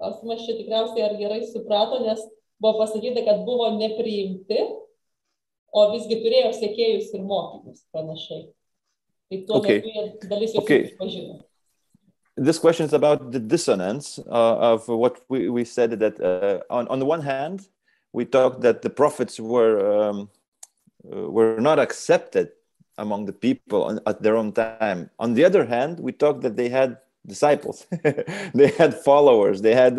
klausimas čia tikriausiai ar gerai suprato nes buvo pasakyta kad buvo nepriimti o visgi turėjo sekėjus ir mokinius panašiai tai tuo okay. metu jie dalis jų okay. pažino this question is about the dissonance uh, of what we, we said that uh, on, on the one hand we talked that the prophets were um, uh, were not accepted among the people on, at their own time. On the other hand, we talked that they had disciples, they had followers, they had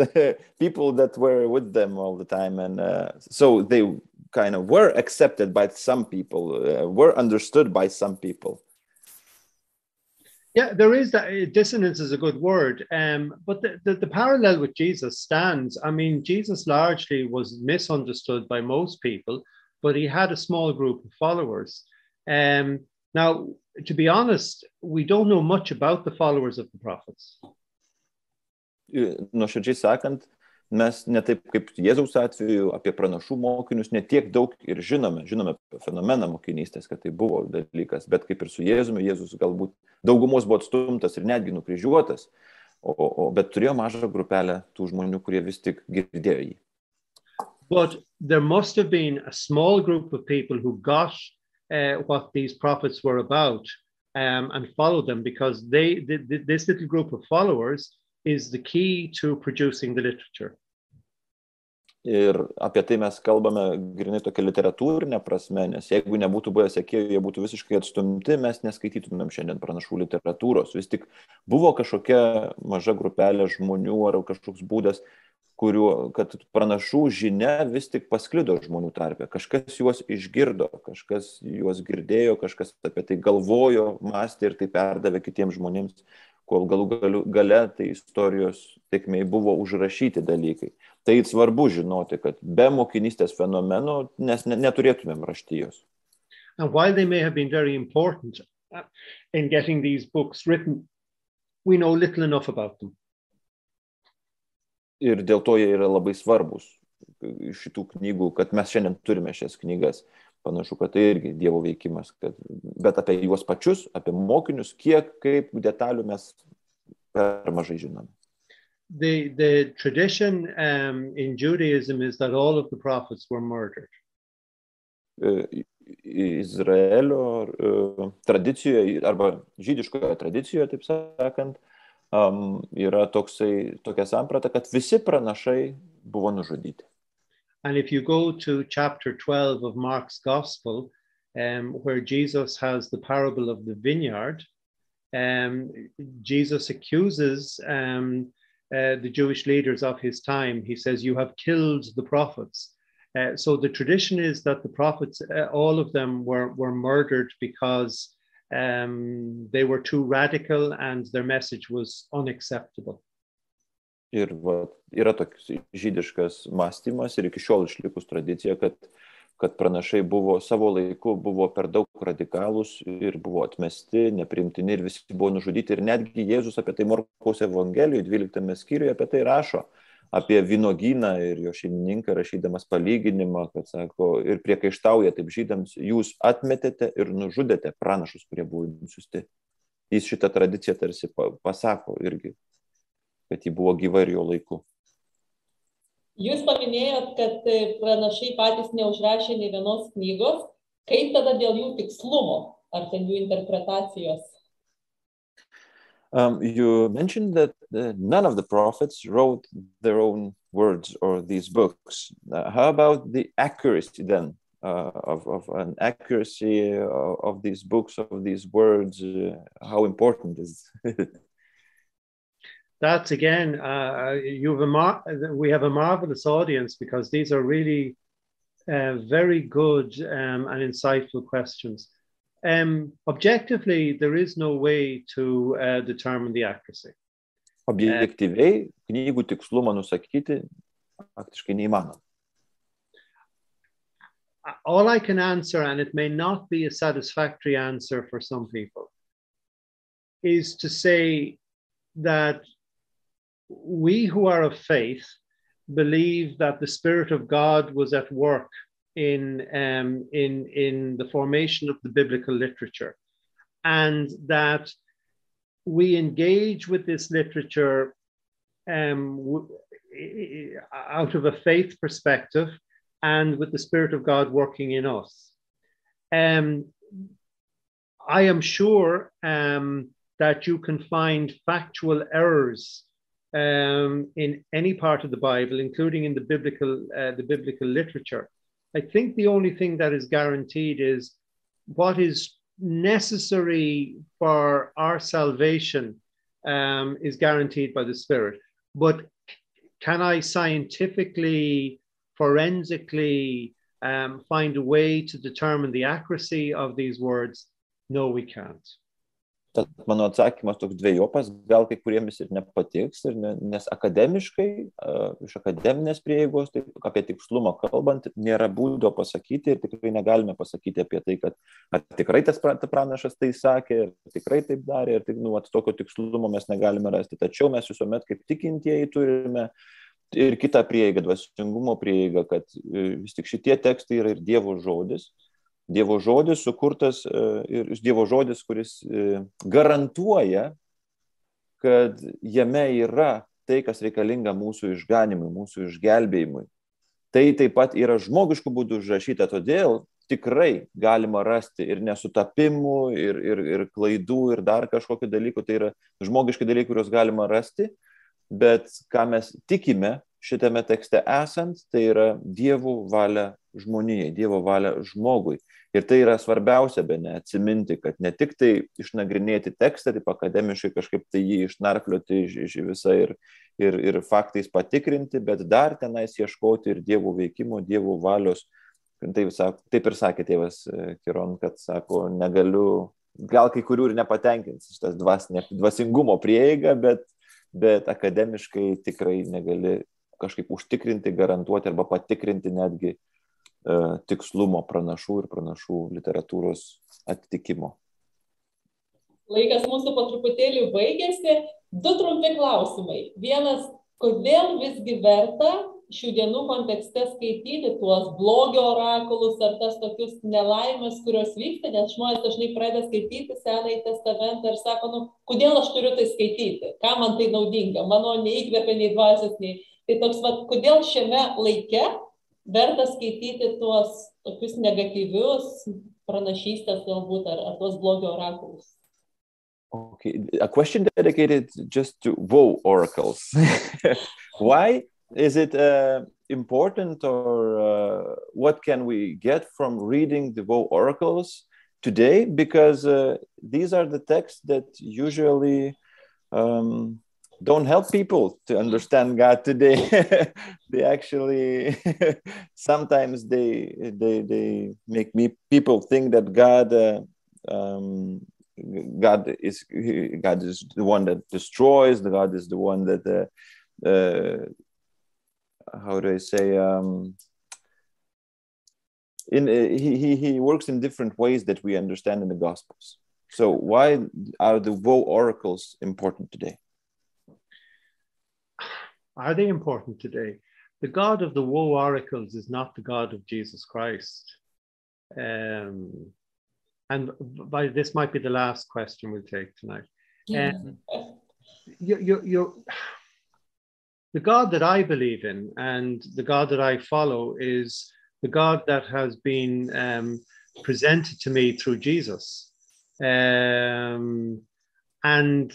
people that were with them all the time, and uh, so they kind of were accepted by some people, uh, were understood by some people. Yeah, there is that uh, dissonance is a good word. Um, but the, the, the, parallel with Jesus stands. I mean, Jesus largely was misunderstood by most people, but he had a small group of followers. Um, now, to be honest, we don't know much about the followers of the prophets. Nuoširdžiai sakant, mes ne taip kaip Jėzaus atveju apie pranašų mokinius netiek daug ir žinome, žinome fenomeną mokinystės, kad tai buvo dalykas, bet kaip ir su Jėzumi, Jėzus galbūt daugumos buvo atstumtas ir netgi nukryžiuotas, o, o, bet turėjo mažą grupelę tų žmonių, kurie vis tik girdėjo jį. But there must have been a small group of people who got uh, what these prophets were about um, and followed them because they th- th- this little group of followers is the key to producing the literature. Ir apie tai mes kalbame grinai tokia literatūrinė prasme, nes jeigu nebūtų buvę sekėjų, jie būtų visiškai atstumti, mes neskaitytumėm šiandien pranašų literatūros. Vis tik buvo kažkokia maža grupelė žmonių ar kažkoks būdas, kuriuo, kad pranašų žinia vis tik pasklido žmonių tarpe. Kažkas juos išgirdo, kažkas juos girdėjo, kažkas apie tai galvojo, mąstė ir tai perdavė kitiems žmonėms, kol galų galiu, gale tai istorijos tekmei buvo užrašyti dalykai. Tai svarbu žinoti, kad be mokinystės fenomeno nes neturėtumėm raštijos. And while they may have been very important uh, in getting these books written, we know little enough about them. Ir dėl to jie yra labai svarbus šitų knygų, kad mes šiandien turime šias knygas. Panašu, kad tai irgi Dievo veikimas. Kad, bet apie juos pačius, apie mokinius, kiek, kaip detalių mes per mažai žinome. the the tradition um, in Judaism is that all of the prophets were murdered. Izraelio tradicijoje arba žydiškoje tradicijoje, taip sakant, um, yra toksai, tokia samprata, kad visi pranašai buvo nužudyti. And if you go to chapter 12 of Mark's Gospel, um, where Jesus has the parable of the vineyard, um, Jesus accuses um, uh, the Jewish leaders of his time. He says, You have killed the prophets. Uh, so the tradition is that the prophets, uh, all of them were, were murdered because um, they were too radical and their message was unacceptable. Ir va, yra toks žydiškas mąstymas ir iki šiol išlikus tradicija, kad kad pranašai buvo savo laiku, buvo per daug radikalūs ir buvo atmesti, neprimtini ir visi buvo nužudyti. Ir netgi Jėzus apie tai Morkaus Evangelijoje 12 skyriuje apie tai rašo, apie vynogyną ir jo šeimininką rašydamas palyginimą, kad sako, ir priekaištauja taip žydams, jūs atmetėte ir nužudėte pranašus, kurie buvo jums siūsti. Jis šitą tradiciją tarsi pasako irgi, kad ji buvo gyva ir jo laiku. Jūs paminėjot, kad pranašai patys neužrašė nei vienos knygos. Kaip tada dėl jų tikslumo, ar ten jų interpretacijos? Um, you mentioned that uh, none of the prophets wrote their own words or these books. Uh, how about the accuracy then uh, of, of an accuracy of, of, these books, of these words? Uh, how important is that's again, uh, you have a mar- we have a marvelous audience because these are really uh, very good um, and insightful questions. Um, objectively, there is no way to uh, determine the accuracy. Objektyviai, knygų tikslumą nusakyti faktiškai neįmanoma. All I can answer, and it may not be a satisfactory answer for some people, is to say that we who are of faith believe that the Spirit of God was at work in, um, in, in the formation of the biblical literature, and that we engage with this literature um, out of a faith perspective and with the Spirit of God working in us. Um, I am sure um, that you can find factual errors um, in any part of the Bible, including in the biblical uh, the biblical literature. I think the only thing that is guaranteed is what is necessary for our salvation um, is guaranteed by the Spirit. But can I scientifically, forensically um, find a way to determine the accuracy of these words? No, we can't. Tad mano atsakymas toks dviejopas, gal kai kuriems ir nepatiks, ir ne, nes akademiškai, iš akademinės prieigos, tai apie tikslumą kalbant, nėra būdo pasakyti ir tikrai negalime pasakyti apie tai, kad ar tikrai tas pranašas tai sakė, ir tikrai taip darė, ir tik, nu, at tokio tikslumo mes negalime rasti. Tačiau mes visuomet kaip tikintieji turime ir kitą prieigą, dvasingumo prieigą, kad vis tik šitie tekstai yra ir Dievo žodis Dievo žodis sukurtas e, ir Dievo žodis, kuris e, garantuoja, kad jame yra tai, kas reikalinga mūsų išganimui, mūsų išgelbėjimui. Tai taip pat yra žmogiškų būdų užrašyta, todėl tikrai galima rasti ir nesutapimų, ir, ir, ir klaidų, ir dar kažkokių dalykų. Tai yra žmogiški dalykai, kuriuos galima rasti, bet ką mes tikime šitame tekste esant, tai yra dievų valia žmonijai, dievo valia žmogui. Ir tai yra svarbiausia, be ne atsiminti, kad ne tik tai išnagrinėti tekstą, taip akademiškai kažkaip tai jį išnarplioti iš, iš visą ir, ir, ir faktais patikrinti, bet dar tenais ieškoti ir dievų veikimo, dievų valios Taip, taip ir sakė tėvas e, Kiron, kad sako, negaliu, gal kai kurių ir nepatenkins šitas dvasinė, dvasingumo prieiga, bet, bet akademiškai tikrai negali kažkaip užtikrinti, garantuoti arba patikrinti netgi uh, tikslumo pranašų ir pranašų literatūros atitikimo. Laikas mūsų po truputėlį baigėsi. Du trumpi klausimai. Vienas, kodėl visgi verta šių dienų kontekste skaityti tuos blogio orakulus ar tas tokius nelaimes, kurios vyksta, nes žmonės dažnai pradeda skaityti Senąjį testamentą ir sako, nu, kodėl aš turiu tai skaityti, ką man tai naudinga, mano neįkvėpia nei dvasios, nei. Tai toks, va, kodėl šiame laike verta skaityti tuos tokius negatyvius pranašystės galbūt ar, ar tuos blogio orakulus. Okay, a question dedicated just to woe oracles. Why is it uh, important or uh, what can we get from reading the woe oracles today? Because uh, these are the texts that usually um, don't help people to understand god today. They actually sometimes they they they make me people think that god uh, um, god is god is the one that destroys the god is the one that uh, uh, how do I say um, in uh, he, he he works in different ways that we understand in the Gospels. So why are the woe oracles important today? Are they important today? The God of the woe oracles is not the God of Jesus Christ. Um, and by this might be the last question we'll take tonight. Yeah. Um, you, you, you, the God that I believe in and the God that I follow is the God that has been um, presented to me through Jesus. Um, and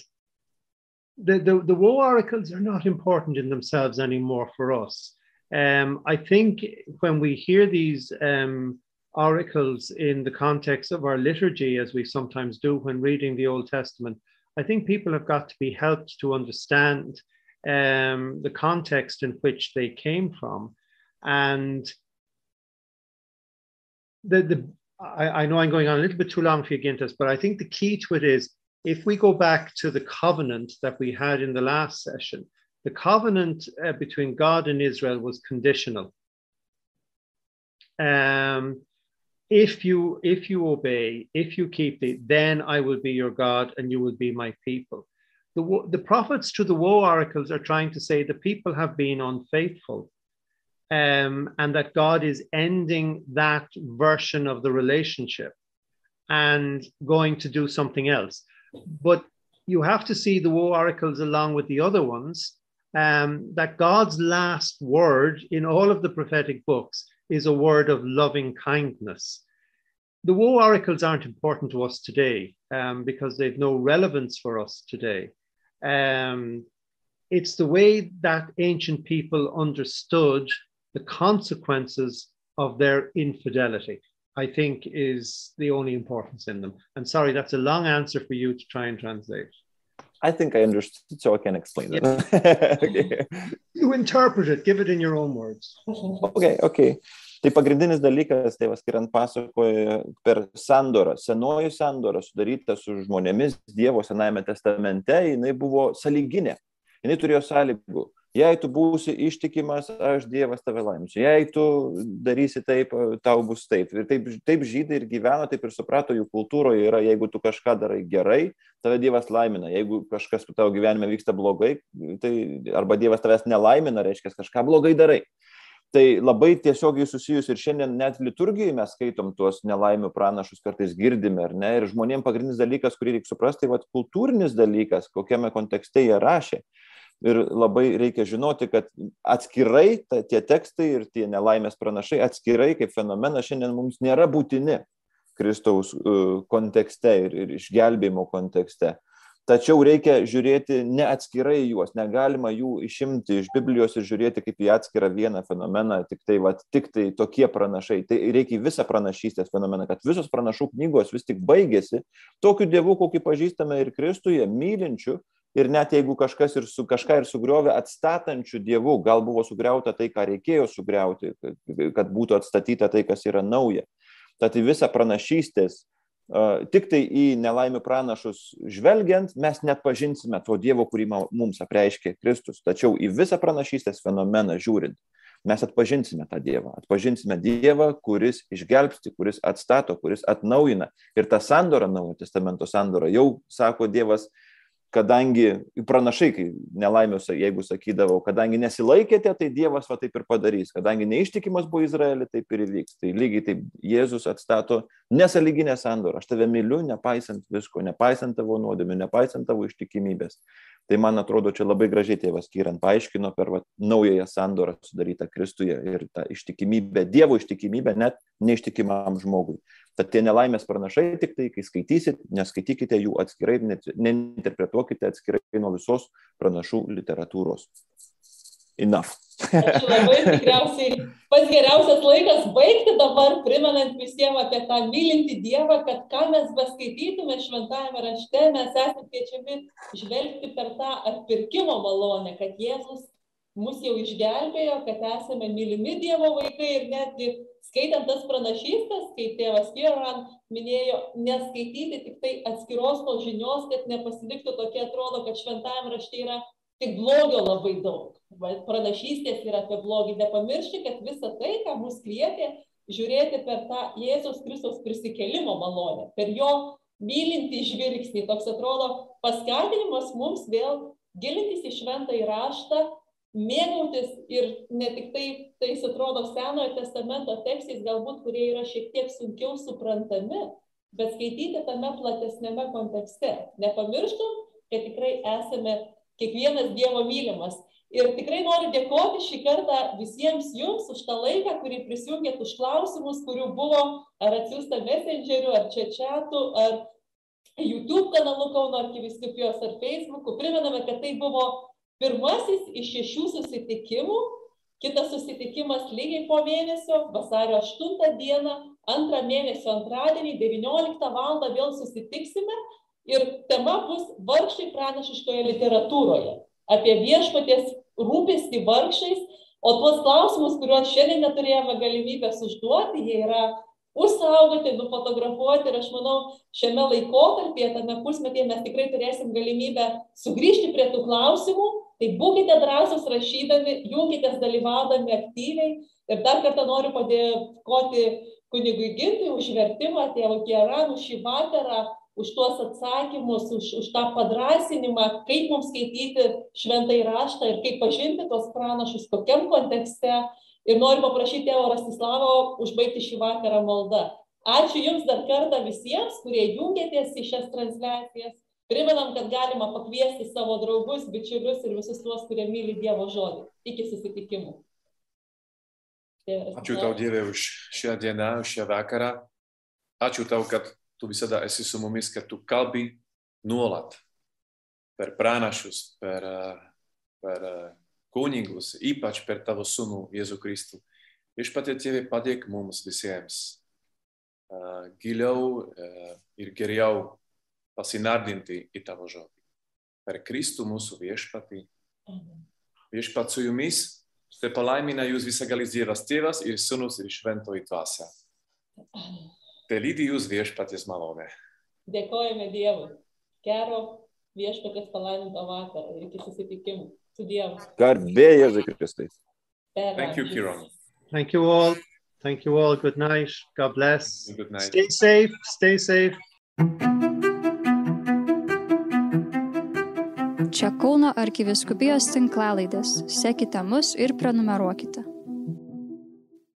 the, the, the woe oracles are not important in themselves anymore for us. Um, I think when we hear these um, oracles in the context of our liturgy, as we sometimes do when reading the Old Testament, I think people have got to be helped to understand um, the context in which they came from. And the, the I, I, know I'm going on a little bit too long for you, Gintas, but I think the key to it is if we go back to the covenant that we had in the last session, the covenant uh, between God and Israel was conditional. Um, if you if you obey, if you keep it, then I will be your God and you will be my people the, the prophets to the woe oracles are trying to say the people have been unfaithful um, and that God is ending that version of the relationship and going to do something else. But you have to see the woe oracles along with the other ones um, that God's last word in all of the prophetic books is a word of loving kindness. The woe oracles aren't important to us today um, because they've no relevance for us today. Um, it's the way that ancient people understood the consequences of their infidelity, I think, is the only importance in them. And sorry, that's a long answer for you to try and translate. I think I understood, so I can explain it. okay. You interpret it, give it in your own words. Okay, okay. Tai pagrindinis dalykas, tėvas Kiran pasakoja per sandorą. Senoji sandora sudaryta su žmonėmis Dievo Senajame testamente, jinai buvo saliginė. Jinai turėjo sąlygų. Jei tu būsi ištikimas, aš Dievas tave laimsiu. Jei tu darysi taip, tau bus taip. Ir taip, taip žydai ir gyveno, taip ir suprato, jų kultūroje yra, jeigu tu kažką darai gerai, tave Dievas laimina. Jeigu kažkas tavo gyvenime vyksta blogai, tai arba Dievas tavęs nelaimina, reiškia, kažką blogai darai. Tai labai tiesiogiai susijus ir šiandien net liturgijai mes skaitom tuos nelaimių pranašus, kartais girdime, ar ne? Ir žmonėms pagrindinis dalykas, kurį reikia suprasti, tai vad kultūrinis dalykas, kokiame kontekste jie rašė. Ir labai reikia žinoti, kad atskirai ta, tie tekstai ir tie nelaimės pranašai atskirai kaip fenomenas šiandien mums nėra būtini Kristaus uh, kontekste ir, ir išgelbėjimo kontekste. Tačiau reikia žiūrėti ne atskirai juos, negalima jų išimti iš Biblijos ir žiūrėti kaip į atskirą vieną fenomeną, tik tai, va, tik tai tokie pranašai. Tai reikia visą pranašystės fenomeną, kad visos pranašų knygos vis tik baigėsi tokiu dievu, kokį pažįstame ir Kristuje, mylinčiu. Ir net jeigu kažkas ir su kažką ir sugriovė atstatančių dievų, gal buvo sugriauta tai, ką reikėjo sugriauti, kad būtų atstatyta tai, kas yra nauja. Tad į visą pranašystės Tik tai į nelaimių pranašus žvelgiant, mes net pažinsime to Dievo, kurį mums apreiškė Kristus. Tačiau į visą pranašystės fenomeną žiūrint, mes atpažinsime tą Dievą. Atpažinsime Dievą, kuris išgelbsti, kuris atstato, kuris atnaujina. Ir ta sandora, Naujo testamento sandora, jau sako Dievas, kadangi pranašai, kai nelaimės, jeigu sakydavau, kadangi nesilaikėte, tai Dievas va taip ir padarys, kadangi neištikimas buvo Izraelį, taip ir įvyks. Tai lygiai taip Jėzus atstato nesaliginę sandorą. Aš tave myliu, nepaisant visko, nepaisant tavo nuodėmių, nepaisant tavo ištikimybės. Tai man atrodo, čia labai gražiai tėvas Kyrant paaiškino per va, naująją sandorą sudarytą Kristuje ir tą ištikimybę, Dievo ištikimybę net neištikimam žmogui. Tad tie nelaimės pranašai tik tai, kai skaitysit, neskaitykite jų atskirai, neinterpretuokite atskirai nuo visos pranašų literatūros. Enough. Ačiū labai, tikriausiai pats geriausias laikas baigti dabar, primenant visiems apie tą mylintį Dievą, kad ką mes beskaitytume šventajame rašte, mes esame kviečiami žvelgti per tą atpirkimo malonę, kad Jėzus mus jau išgelbėjo, kad esame mylimi Dievo vaikai ir netgi skaitant tas pranašystas, kaip tėvas Kieran minėjo, neskaityti tik tai atskiros tos žinios, kad nepasiliktų tokia, atrodo, kad šventajame rašte yra tik blogio labai daug. Pranašystės yra apie blogį. Nepamiršti, kad visa tai, ką mus kvietė, žiūrėti per tą Jėzaus Kristaus prisikelimo malonę, per jo mylinti žvilgsnį. Toks atrodo paskatinimas mums vėl gilintis į šventą įraštą mėgautis ir ne tik tai, tai atrodo Senojo testamento tekstais, galbūt kurie yra šiek tiek sunkiau suprantami, bet skaityti tame platesnėme kontekste. Nepamirštum, kad tikrai esame kiekvienas Dievo mylimas. Ir tikrai noriu dėkoti šį kartą visiems jums už tą laiką, kurį prisijungėt už klausimus, kurių buvo ar atsiųsta messengeriu, ar čia čatu, ar YouTube kanalu Kauno arkiviskupijos, ar Facebook'u. Primename, kad tai buvo Pirmasis iš šešių susitikimų, kitas susitikimas lygiai po mėnesio, vasario 8 dieną, antrą mėnesio antradienį, 19 val. vėl susitiksime ir tema bus vargšai pranašiškoje literatūroje. Apie viešpaties rūpestį vargšais, o tuos klausimus, kuriuos šiandien neturėjome galimybės užduoti, jie yra užsaugoti, nufotografuoti ir aš manau, šiame laikotarpyje, tame pusmetyje mes tikrai turėsim galimybę sugrįžti prie tų klausimų Tai būkite drąsūs rašydami, jungitės dalyvaudami aktyviai. Ir dar kartą noriu padėkoti kunigui Gintui už vertimą, tėvų Kieran, už šį vakarą, už tuos atsakymus, už, už tą padrasinimą, kaip mums skaityti šventai raštą ir kaip pažinti tos pranašus, kokiam kontekste. Ir noriu paprašyti tėvo Rastislavo užbaigti šį vakarą maldą. Ačiū Jums dar kartą visiems, kurie jungėtės į šias transliacijas. Primenam, kad galima pakviesti savo draugus, bičiulius ir visus tuos, kurie myli Dievo žodį. Iki susitikimų. Ačiū tau, Dieve, už šią dieną, už šią vakarą. Ačiū tau, kad tu visada esi su mumis, kad tu kalbi nuolat per pranašus, per, per kunigus, ypač per tavo sūnų Jėzų Kristų. Viešpatie Tėve, padėk mums visiems uh, giliau uh, ir geriau pasinardinti į tavo žodį. Per Kristų mūsų viešpatį. Viešpat su jumis, te palaimina jūs visagalis Dievas Tėvas ir Sūnus ir Šventoji Dvasia. Te lydi jūs viešpaties malonė. Dėkojame Dievui. Gero viešpatės palaiminto vakaro ir iki susitikimų. Su Dievu. Garbė Jėzui Kristui. Thank you, Kiron. Thank you all. Thank you all. Good night. God bless. Good night. Stay safe. Stay safe. Čia Kauno arkiviskupijos tinklalaidės. Sekite mus ir prenumeruokite.